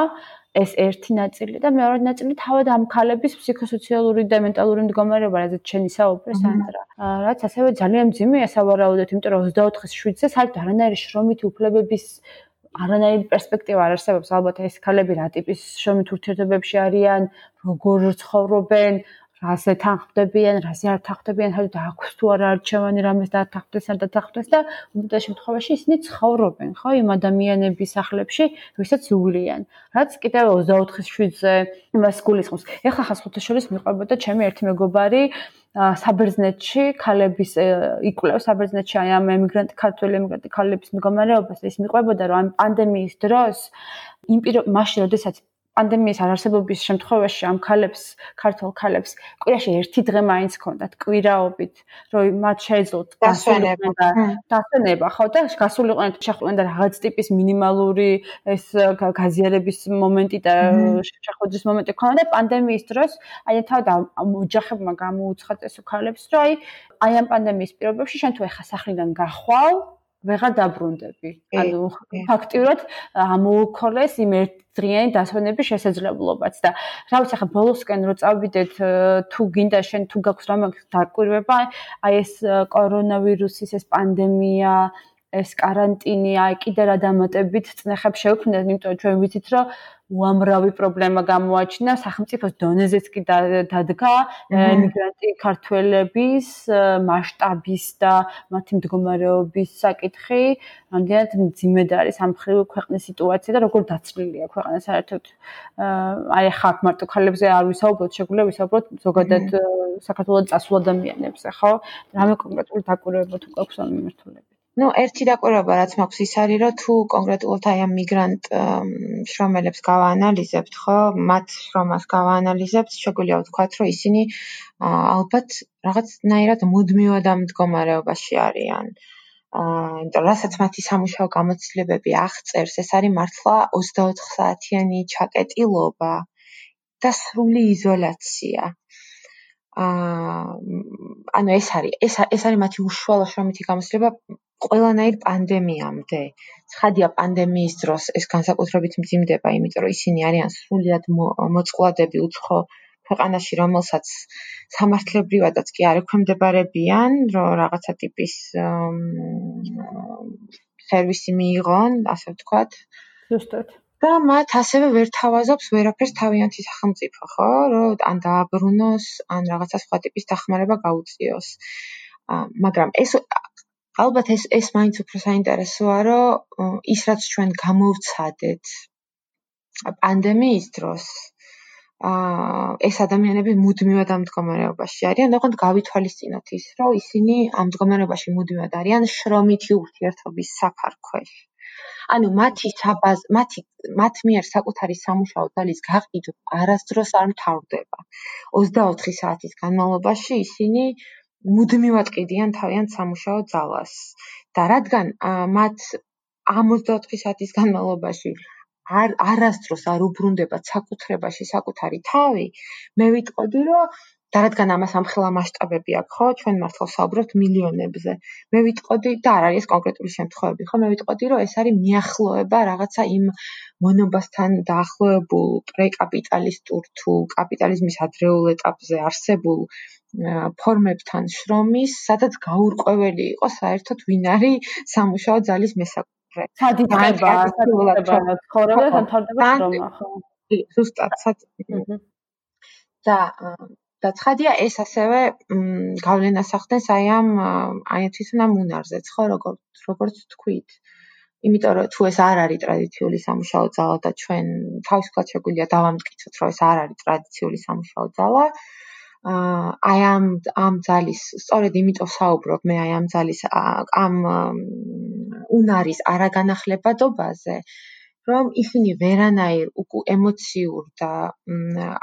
[SPEAKER 1] ეს ერთი ნაწილი და მეორე ნაწილი თავად ამ ქალების ფსიქოსოციალური და მენტალური მდგომარეობა, რაც შენი საუბარი სანდრა. რაც ასევე ძალიან ძიმეა სავარაუდოდ, იმიტომ რომ 24-ის 7-ზე საერთოდ არანაირი შრომითი უფლებების არანაირი პერსპექტივა არ არსებობს. ალბათ ეს ქალები რა ტიპის შრომით ურთიერთობებში არიან, როგორ ცხოვრობენ, რაზე თანხმდებიან, რაზე არ თანხმდებიან, საერთოდ აქვს თუ არა არჩევანი რამეს დათანხმდეს ან დათანხმდეს და უმეტეს შემთხვევაში ისინი ცხოვრობენ, ხო, იმ ადამიანების სახლებში, ვისაც უვლიან. რაც კიდევ 24-ის 7-ზე იმას გულისხმობს. ეხლა ხა სხვათა შორის მიყვებოდა ჩემი ერთი მეგობარი საბერძნეთში ქალების იკვლევს საბერძნეთში აი ამ ემიგრანტი ქართველი ემიგრანტი ქალების მდგომარეობას ის მიყვებოდა რომ ამ პანდემიის დროს იმ პირ მაშინ როდესაც პანდემიის არარსებობის შემთხვევაში ამ ქალებს, ქართულ ქალებს, კვირაში ერთი დღე მაინც ჰქონდათ კვირაობით, რომ მათ შეეძლოთ
[SPEAKER 2] გასვენება და
[SPEAKER 1] დასვენება, ხო და გასულიყვნენ შეხვდნენ და რაღაც ტიპის მინიმალური ეს გაზიარების მომენტი და შეხვედრის მომენტი ჰქონდა და პანდემიის დროს აი თავად ამ ოჯახებმა გამოუცხადეს ქალებს, რომ აი აი ამ პანდემიის პირობებში შენ თუ ეხა სახლიდან გახვალ ვეღარ დაბრუნდები. ანუ ფაქტიურად ამოუქოლეს იმ ერთდღიანი დასვენების შესაძლებლობაც და რა ვიცი ახლა ბოლოსკენ რო წავიდეთ თუ გინდა შენ თუ გაქვს რამე დაკვირვება აი ეს კორონავირუსის ეს პანდემია ეს каранტინი, აი კიდე რა დამატებით წნეხებს შევქმნათ, იმიტომ რომ ჩვენ ვიცით, რომ უამრავი პრობლემა გამოაჩინა სახელმწიფოს დონეზეც კი დადგა ემიგრანტი ქართველების მასშტაბის და მათი მდგომარეობის საკითხი, რამდენად მძიმედ არის ამ ხრივ ქვეყნის სიტუაცია და როგორ დაცლილია ქვეყანა საერთოდ. აი ახლა მარტო ქალებზე არ ვისაუბროთ, შეგვიძლია ვისაუბროთ ზოგადად საქართველოს წასულ ადამიანებზე, ხო? რამე კონკრეტულ დაკვირვებათ უკვე გვაქვს ამ მიმართულებით?
[SPEAKER 2] Ну ერთი დაკვირვება რაც მაქვს ის არის რომ თუ კონკრეტულად აი ამ მიგრანტ შრომელებს გავაანალიზებთ ხო მათ შრომას გავაანალიზებთ შეგვიძლია ვთქვათ რომ ისინი ალბათ რაღაცნაირად მუდმივად ამ მდგომარეობაში არიან. აა იმიტომ რასაც მათი სამუშაო გამოცდილებები აღწერს ეს არის მართლა 24 საათიანი ჩაკეტილობა და სრული იზოლაცია აა ანუ ეს არის ეს ეს არის მათი უშუალო შრომითი გამოცდილება ყველანაირ პანდემიამდე. ცხადია პანდემიის დროს ეს განსაკუთრებით მძიმდება, იმიტომ რომ ისინი არიან სრულიად მოწყვლადები უცხო ქვეყანაში, რომელსაც სამართლებრივადაც კი არ ექვემდებარებიან, რომ რაღაცა ტიპის სერვისი მიიღონ, ასე ვთქვათ.
[SPEAKER 1] ზუსტად.
[SPEAKER 2] და მათ ასევე ვერ თავაზობს ვერაფერს თავიანთი სახელმწიფო, ხო? რომ ან დააბრუნოს, ან რაღაცა სხვა ტიპის დახმარება გაუწიოს. მაგრამ ეს ალბათ ეს ეს მაინც უფრო საინტერესოა, რომ ის რაც ჩვენ გამოვცადეთ პანდემიის დროს აა ეს ადამიანები მუდმივად ამ მდგომარეობაში არიან, ოღონდ გავითვალისწინოთ ის, რომ ისინი ამ მდგომარეობაში მუდმივად არიან შრომითი ურთიერთობის საფარქვეში. ანუ მათი საბაზ მათი მათ მიერ საკუთარი სამუშაო ძალის გაყიდვა არასდროს არ მთავრდება. 24 საათის განმავლობაში ისინი მუდმივად ყიდიან თავიანთ სამუშაო ძალას და რადგან მათ ამ 24 საათის განმავლობაში არ არასდროს არ უბრუნდება საკუთრებაში საკუთარი თავი, მე ვიტყოდი, რომ და რადგან ამას ამხელა მასშტაბები აქვს, ხო, ჩვენ მართლა საუბრობთ მილიონებზე. მე ვიტყოდი და არ არის კონკრეტული შემთხვევები, ხო, მე ვიტყოდი, რომ ეს არის მიახლოება რაღაცა იმ მონობასთან დაახლოებულ პრეკაპიტალისტურ თუ კაპიტალიზმის ადრეულ ეტაპზე არსებულ ფორმებთან შრომის, სადაც გაურკვეველი იყო საერთოდ ვინ არის სამუშაო ძალის მესაკუთრე.
[SPEAKER 1] სადი ხდება, სადი ხდება, ხოლმე თანხმდება შრომა, ხო?
[SPEAKER 2] ზუსტად, სად. და და ცხადია ეს ასევე გავლენას ახდენს აი ამ აი თვითონ ამ უნარზეც ხო როგორც როგორც თქვით. იმიტომ რომ თუ ეს არ არის ტრადიციული სამუშაო ძალა და ჩვენ თავისუფლად შეგვიძლია დავამტკიცოთ რომ ეს არ არის ტრადიციული სამუშაო ძალა აი ამ ამ ძალის სწორედ იმიტომ საუბრობ მე აი ამ ძალის ამ უნარის არაგანახლებადობაზე რომ ისინი ვერანაირ უკუ ემოციურ და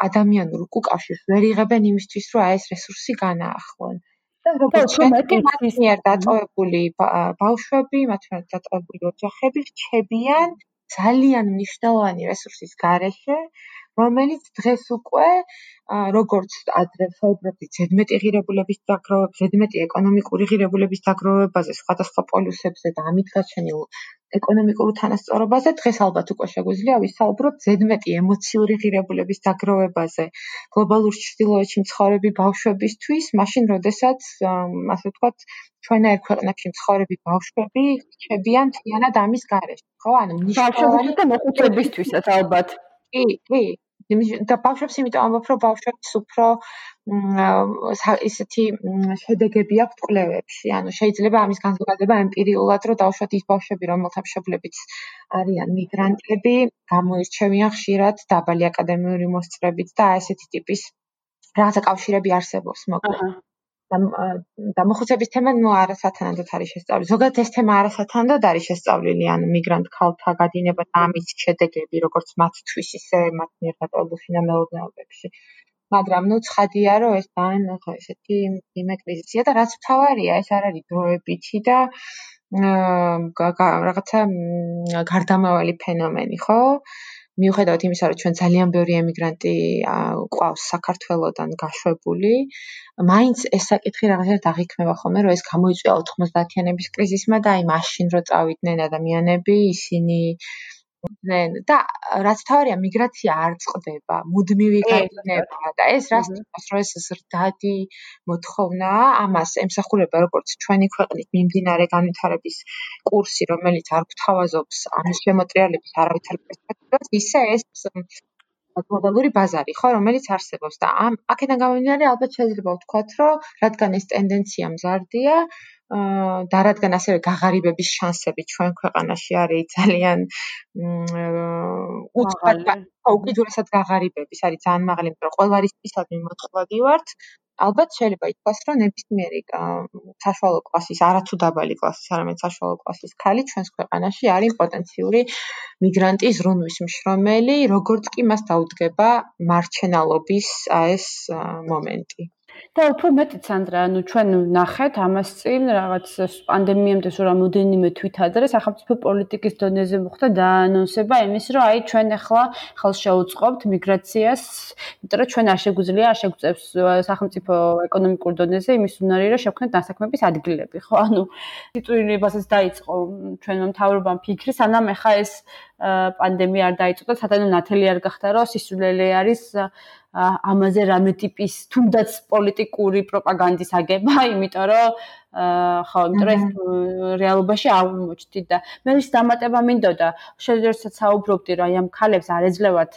[SPEAKER 2] ადამიანურ უკავშირს ვერ იღებენ იმისთვის, რომ აი ეს რესურსი განაახლონ. და როგორც შემეტი მასიერ დატოვებული ბავშვები, მათ შორის დატოვებული ოჯახები რჩებიან ძალიან მნიშვნელოვანი რესურსის გარეშე, რომელიც დღეს უკვე როგორც ადრე საუბრობდით ზედმეტი ღირებულების დაგროვებას, ზედმეტი ეკონომიკური ღირებულების დაგროვებაზე, სხვადასხვა პოლუსებზე და ამით გაჩენილ ეკონომიკურ თანასწორობაზე, დღეს ალბათ უკვე შეგვიძლია ვისაუბროთ ზედმეტი ემოციური ღირებულების დაგროვებაზე, გლობალურ ჩრდილოეთში მცხოვრები ბავშვებისთვის, მაშინ როდესაც, ასე ვთქვათ, ჩვენაერ ქვეყნებში მცხოვრები ბავშვები რჩებიან თიანად ამის გარეშე, ხო? ანუ
[SPEAKER 1] მნიშვნელოვანი და მოხუცებისთვისაც ალბათ.
[SPEAKER 2] კი, კი, და ბავშვებს იმიტომ ამბობ, რომ ბავშვებს უფრო ისეთი შედეგები აქვს კვლევებში. ანუ შეიძლება ამის განზოგადება ემპირიულად, რომ დავუშვათ ის ბავშვები, რომელთა მშობლებიც არიან მიგრანტები, გამოირჩევიან ხშირად დაბალი აკადემიური მოსწრებით და ესეთი ტიპის რაღაცა კავშირები არსებობს, მოკლედ. და მოხუცების თემა ნუ არასათანადოდ არის შესწავლილი. ზოგადად ეს თემა არასათანადოდ არის შესწავლილი, ანუ მიგრანტ ქალთა გადინება და ამის შედეგები, როგორც მათთვის ისე მათ მიერ დატოვებულ შინამეურნეობებში. მაგრამ ნუ ცხადია, რომ ეს ძალიან ხო ესეთიიმე კრიზისია და რაც თავარია, ეს არ არის დროებითი და აა რაღაცა გარდამავალი ფენომენი, ხო? მიუხედავად იმისა, რომ ჩვენ ძალიან ბევრი ემიგრანტი ყავს საქართველოსდან გაშვებული, მაინც ეს საკითხი რაღაცა დაღიქმება ხოლმე, რომ ეს გამოიწვია 90-იანების კრიზისმა და აი მაშინ რო წავიდნენ ადამიანები, ისინი და რაც თავია მიგრაცია არ წყდება, მუდმივი გაიწნება და ეს რას თქოს, რომ ეს ზრდადი მოთხოვნაა, ამას ემსახურება როგორც ჩვენი ქვეყნის მიმდინარე განვითარების კურსი, რომელიც არ გვთავაზობს ამის შემოტრიალების არავითარ პერსპექტივას, ისე ეს გლობალური ბაზარი ხო, რომელიც არსებობს და ამ აქედან გამომდინარე ალბათ შეიძლება ვთქვათ, რომ რადგან ეს ტენდენცია მზარდია, და რადგან ასევე გაღარიბების შანსები ჩვენ ქვეყანაში არის ძალიან უცხოა უკიდურესად გაღარიბების არის ძალიან მაღალი, რომ ყველა რისთვისაც მოწყვლადი ვართ. ალბათ შეიძლება ითქვას, რომ ნებისმიერი საშუალო კლასის, არათუ დაბალი კლასის, არამედ საშუალო კლასის ქალი ჩვენს ქვეყანაში არის პოტენციური მიგრანტი ზრუნვის მშრომელი, როგორც კი მას დაუდგება მარჩენალობის ეს მომენტი.
[SPEAKER 1] და უფრო მეტი სანდრა, ანუ ჩვენ ნახეთ ამას წინ რაღაც პანდემიამდე სულ რამოდენიმე თვით ადრე სახელმწიფო პოლიტიკის დონეზე მოხდა დაანონსება იმის, რომ აი ჩვენ ახლა ხელს შეუწყობთ მიგრაციას, იმიტომ რომ ჩვენ არ შეგვიძლია არ შეგვწევს სახელმწიფო ეკონომიკურ დონეზე იმის უნარი, რომ შევქმნათ დასაქმების ადგილები, ხო? ანუ სიტუაციასაც დაიწყო ჩვენმა მთავრობამ ფიქრი, სანამ ახლა ეს პანდემია არ დაიწყო და სათანადო ნათელი არ გახდა, რომ სისულელე არის ამაზე რამე ტიპის თუნდაც პოლიტიკური პროპაგანდის აგება, იმიტომ რომ ხო, იმიტომ რომ ეს რეალობაში არ მოჩდით და მე ის დამატება მინდოდა, შესაძლებელია საუბრობდი აი ამ ქალებს არ ეძლევათ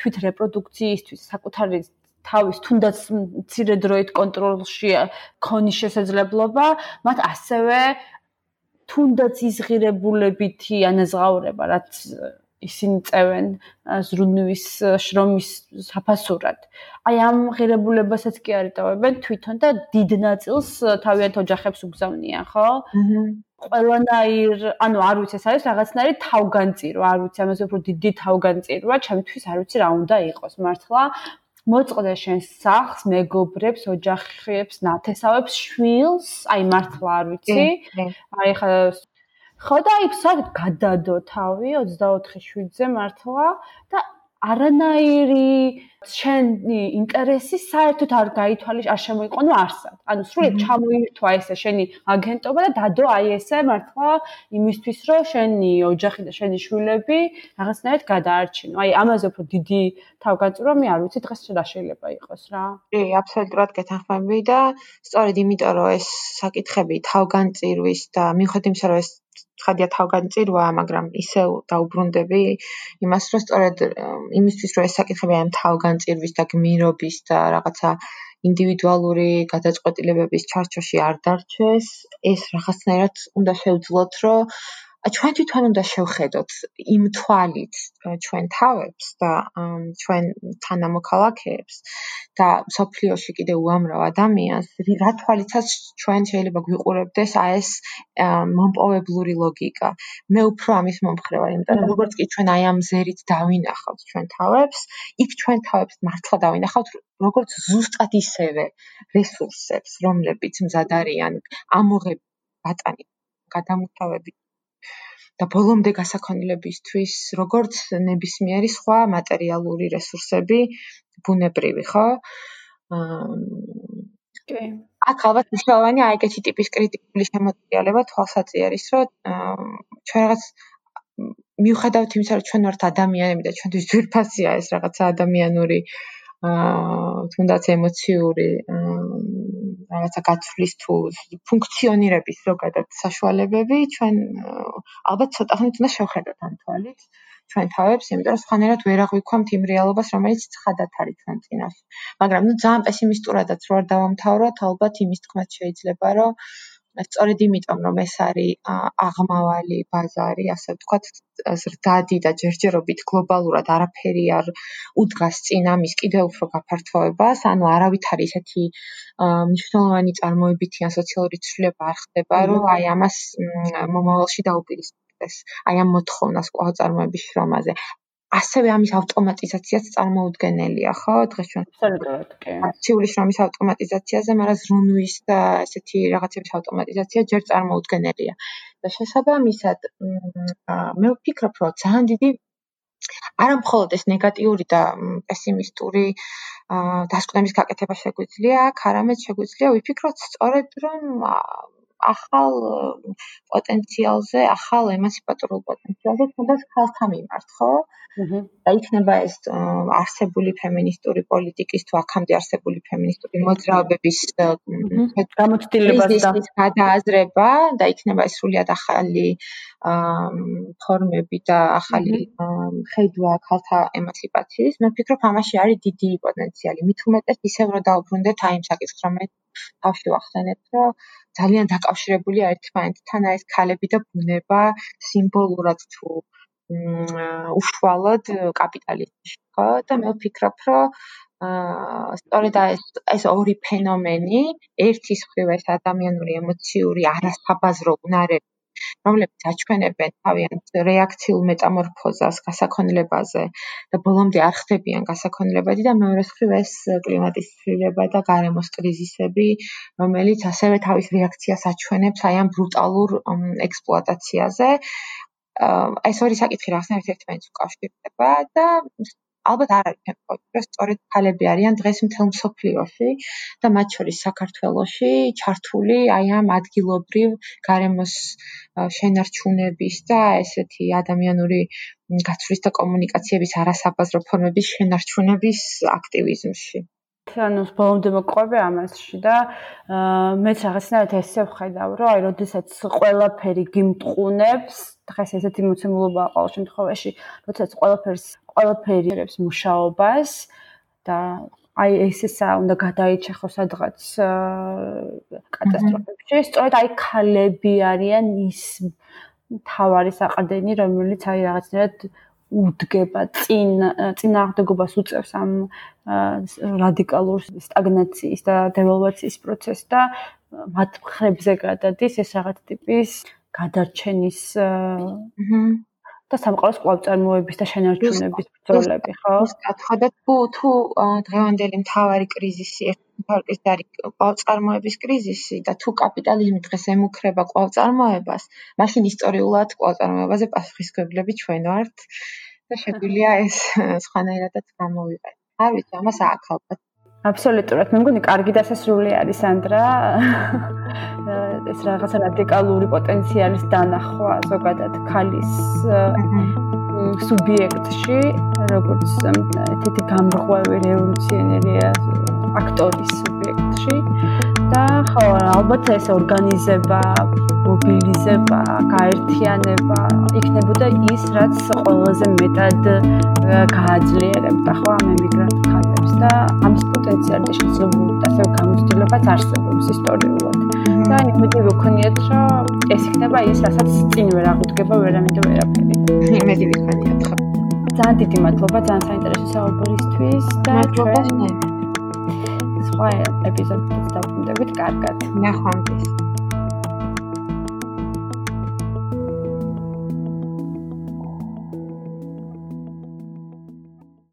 [SPEAKER 1] თვით რეპროდუქციისთვის საკუთარი თავის თუნდაც მცირე დროით კონტროლში ქონის შესაძლებლობა, მათ ასევე თუნდაც იზღირებულებითი ანაზღაურება, რაც ისინი წევენ ზრუნვის შრომის საფასურად. აი ამ ღირებულებასაც კი არიტოვებენ თვითონ და დიდ ნაწილს თავიანთ ოჯახებს უგზავნიან, ხო? აჰა. ყველანაირ, ანუ არ ვიცი, ეს არის რაღაცნაირი თავგანწირო, არ ვიცი, ამაზე უფრო დიდი თავგანწიროა, ჩემთვის არ ვიცი რა უნდა იყოს მართლა. მოწყდა შენ სახს, მეგობრებს, ოჯახებს, ნათესავებს, შვილს, აი მართლა არ ვიცი. აი ხა ხო და აი საერთოდ გადადო თავი 24/7-ზე მართლა და არანაირი შენი ინტერესი საერთოდ არ გაითვალის, არ შემოიყვანო არსად. ანუ სრულად ჩამოირთვა ესე შენი აგენტობა და დადო აი ესე მართლა იმისთვის, რომ შენი ოჯახი და შენი შვილები რაღაცნაირად გადაარჩინო. აი ამაზე უფრო დიდი თავგანწირვა მე არ ვიცი დღეს რა შეიძლება იყოს რა.
[SPEAKER 2] კი, აბსოლუტურად გეთანხმები და სწორედ იმიტომ რომ ეს საკითხები თავგანწირვის და მიუხედავად იმისა რომ ეს ხადია თავგანწირვა, მაგრამ ისევ დაუბრუნდები იმას, რომ სწორედ იმისთვის, რომ ეს საკითხები ამ თავგანწირვის და გმირობის და რაღაცა ინდივიდუალური გადაწყვეტილებების ჩარჩოში არ დარჩეს, ეს რაღაცნაირად უნდა შევძლოთ, რომ ჩვენ თვითონ უნდა შევხედოთ იმ თვალით ჩვენ თავებს და ჩვენ თანამოქალაქეებს და სოფლიოში კიდე უამრავ ადამიანს რა თვალითაც ჩვენ შეიძლება გვიყურებდეს აი ეს მომპოვებლური ლოგიკა. მე უფრო ამის მომხრე ვარ იმიტომ რომ როგორც კი ჩვენ აი ამ ზერით დავინახავთ ჩვენ თავებს იქ ჩვენ თავებს მართლა დავინახავთ როგორც ზუსტად ისევე რესურსებს რომლებიც მზად არიან ამოღებ ბატანი გადამუთავები და ბოლომდე გასაქონილებისთვის, როგორც ნებისმიერი სხვა მატერიალური რესურსები, ბუნებრივი, ხო?
[SPEAKER 1] აა კი.
[SPEAKER 2] აქ ალბათ მნიშვნელოვანი აი ეგეთი ტიპის კრიტიკული შემოწიალება თვალსაჩინო არის, რომ ჩვენ რაღაც მიუხედავად იმისა, რომ ჩვენ ვართ ადამიანები და ჩვენთვის ძვირფასია ეს რაღაცა ადამიანური აა თუნდაც ემოციური რაღაცა გაცვლის თუ ფუნქციონირების ზოგადად საშუალებები ჩვენ ალბათ ცოტა ხნით უნდა შევხედოთ ამ თვალით ჩვენ თავებს, იმიტომ რომ სხვანაირად ვერ აღვიქვამთ იმ რეალობას, რომელიც ცხადად არის ჩვენ წინაშე. მაგრამ ნუ ძალიან პესიმისტურადაც რო არ დავამთავროთ, ალბათ იმის თქმაც შეიძლება, რომ სწორედ იმიტომ რომ ეს არის აღმავალი ბაზარი, ასე ვთქვათ, ზრდადი და ჯერჯერობით გლობალურად არაფერი არ უდგას წინ ამის კიდევ უფრო გაფართოებას, ანუ არავით არის ესეთი მნიშვნელოვანი წარმოებითი ან სოციალური ცვლილება არ ხდება, რომ აი ამას მომავალში დაუპირისპირდეს. აი ამ მოთხოვნას კვალწარმოების შრომაზე. ასევე ამის ავტომატიზაციაც წარმოუდგენელია, ხო? დღეს ჩვენ
[SPEAKER 1] absolutely კი.
[SPEAKER 2] არქიული შრომის ავტომატიზაციაზე, მაგრამ ზრუნვის და ესეთი რაღაცების ავტომატიზაცია ჯერ წარმოუდგენელია. და შესაბამისად, მე ვფიქრობ, რომ ძალიან დიდი არა მხოლოდ ეს ნეგატიური და პესიმისტური დასკვნების გაკეთება შეგვიძლია, აქ არამედ შეგვიძლია ვიფიქროთ სწორედ რომ ახალ პოტენციალზე, ახალ ემანციპატორულ პოტენციალზე თუნდაც ხალხთან მიმართ, ხო? და იქნება ეს არსებული ფემინისტური პოლიტიკის თუ აქამდე არსებული ფემინისტური მოძრაობების
[SPEAKER 1] გამოცდილებას
[SPEAKER 2] და გადააზრება და იქნება ეს სრულიად ახალი ფორმები და ახალი ხედვა ქალთა ემანციპაციის. მე ვფიქრობ, ამაში არის დიდი პოტენციალი. მით უმეტეს ისევ რომ დაუბრუნდეთ აი იმ საკითხს, რომელიც თავში ვახსენეთ, რომ ძალიან დაკავშირებულია ერთმანეთთან აი ეს ქალები და ბუნება სიმბოლურად თუ უშუალოდ კაპიტალიზმში, ხო? და მე ვფიქრობ, რომ აა სწორედ ეს ეს ორი ფენომენი, ერთის მხრივ ეს ადამიანური ემოციური არასაბაზრო უნარები, რომლებიც აჩვენებენ თავიანთ რეაქციულ მეტამორფოზას გასაქონლებაზე და ბოლომდე არ ხდებიან გასაქონლებადი და მეორე მხრივ ეს კლიმატის ცვლილება და გარემოს კრიზისები, რომელიც ასევე თავის რეაქციას აჩვენებს აი ამ ბრუტალურ ექსპლუატაციაზე. ეს ორი საკითხი რაღაცნაირად ერთმანეთს უკავშირდება და ალბათ არ არის ფაქტი, სწორედ ქალები არიან დღეს მთელ მსოფლიოში და მათ შორის საქართველოში ჩართული აი ამ ადგილობრივ გარემოს შენარჩუნების და ესეთი ადამიანური გაცვლის და კომუნიკაციების არასაბაზრო ფორმების შენარჩუნების აქტივიზმში.
[SPEAKER 1] ანუ ბოლომდე მოყვები ამასში და მეც რაღაცნაირად ესე ვხედავ, რომ აი, როდესაც ყველაფერი გიმტყუნებს, დღეს ესეთი მოცემულობაა ყოველ შემთხვევაში, როდესაც ყველაფერს ყველაფერებს მუშაობას და აი ესეა უნდა გადაიჩეხო სადღაც კატასტროფებში, სწორედ აი ქალები არიან ის თავარი საყრდენი, რომელიც აი რაღაცნაირად უდგება წინ წინააღმდეგობას უწევს ამ რადიკალურ სტაგნაციის და დევალვაციის პროცესს და მათ ხრებზე გადადის ეს რაღაც ტიპის გადარჩენის და სამყაროს კვლავწარმოების და შენარჩუნების ბრძოლები, ხო?
[SPEAKER 2] ხო და თუ თუ დღევანდელი მთავარი კრიზისი ერთმანეთს არის კვლავწარმოების კრიზისი და თუ კაპიტალიზმი დღეს ემუქრება კვლავწარმოებას, მაშინ ისტორიულად კვლავწარმოებაზე პასუხისგებლები ჩვენ ვართ და შეგვიძლია ეს სხვანაირადაც გამოვიყენოთ. არ ვიცი, ამას აახალყოთ.
[SPEAKER 1] აბსოლუტურად. მე მგონი კარგი დასასრული არის ანდრა. ეს რაღაცა რადიკალური პოტენციალის დანახვა ზოგადად ქალის სუბიექტში, როგორც თითი გამრღვევი რევოლუციონერი აქტორის სუბიექტში და ხო, ალბათ ეს ორგანიზება, მობილიზება, გაერთიანება იქნებოდა ის, რაც ყველაზე მეტად გააძლიერებდა ხო ამ ემიგრანტ ქალებს და ამის პოტენციალი შესაძლებელი და ასე გამოცდილებაც არსებობს ისტორიულად. და იმედი ვქონიათ, რომ ეს იქნება ის, რასაც წინ ვერ აღუდგება ვერამე და ვერაფერი.
[SPEAKER 2] იმედი ვქონიათ ხო.
[SPEAKER 1] ძალიან დიდი მადლობა ძალიან საინტერესო საუბრისთვის
[SPEAKER 2] და ჩვენ
[SPEAKER 1] სხვა ეპიზოდებს დავბრუნდებით კარგად.
[SPEAKER 2] ნახვამდის.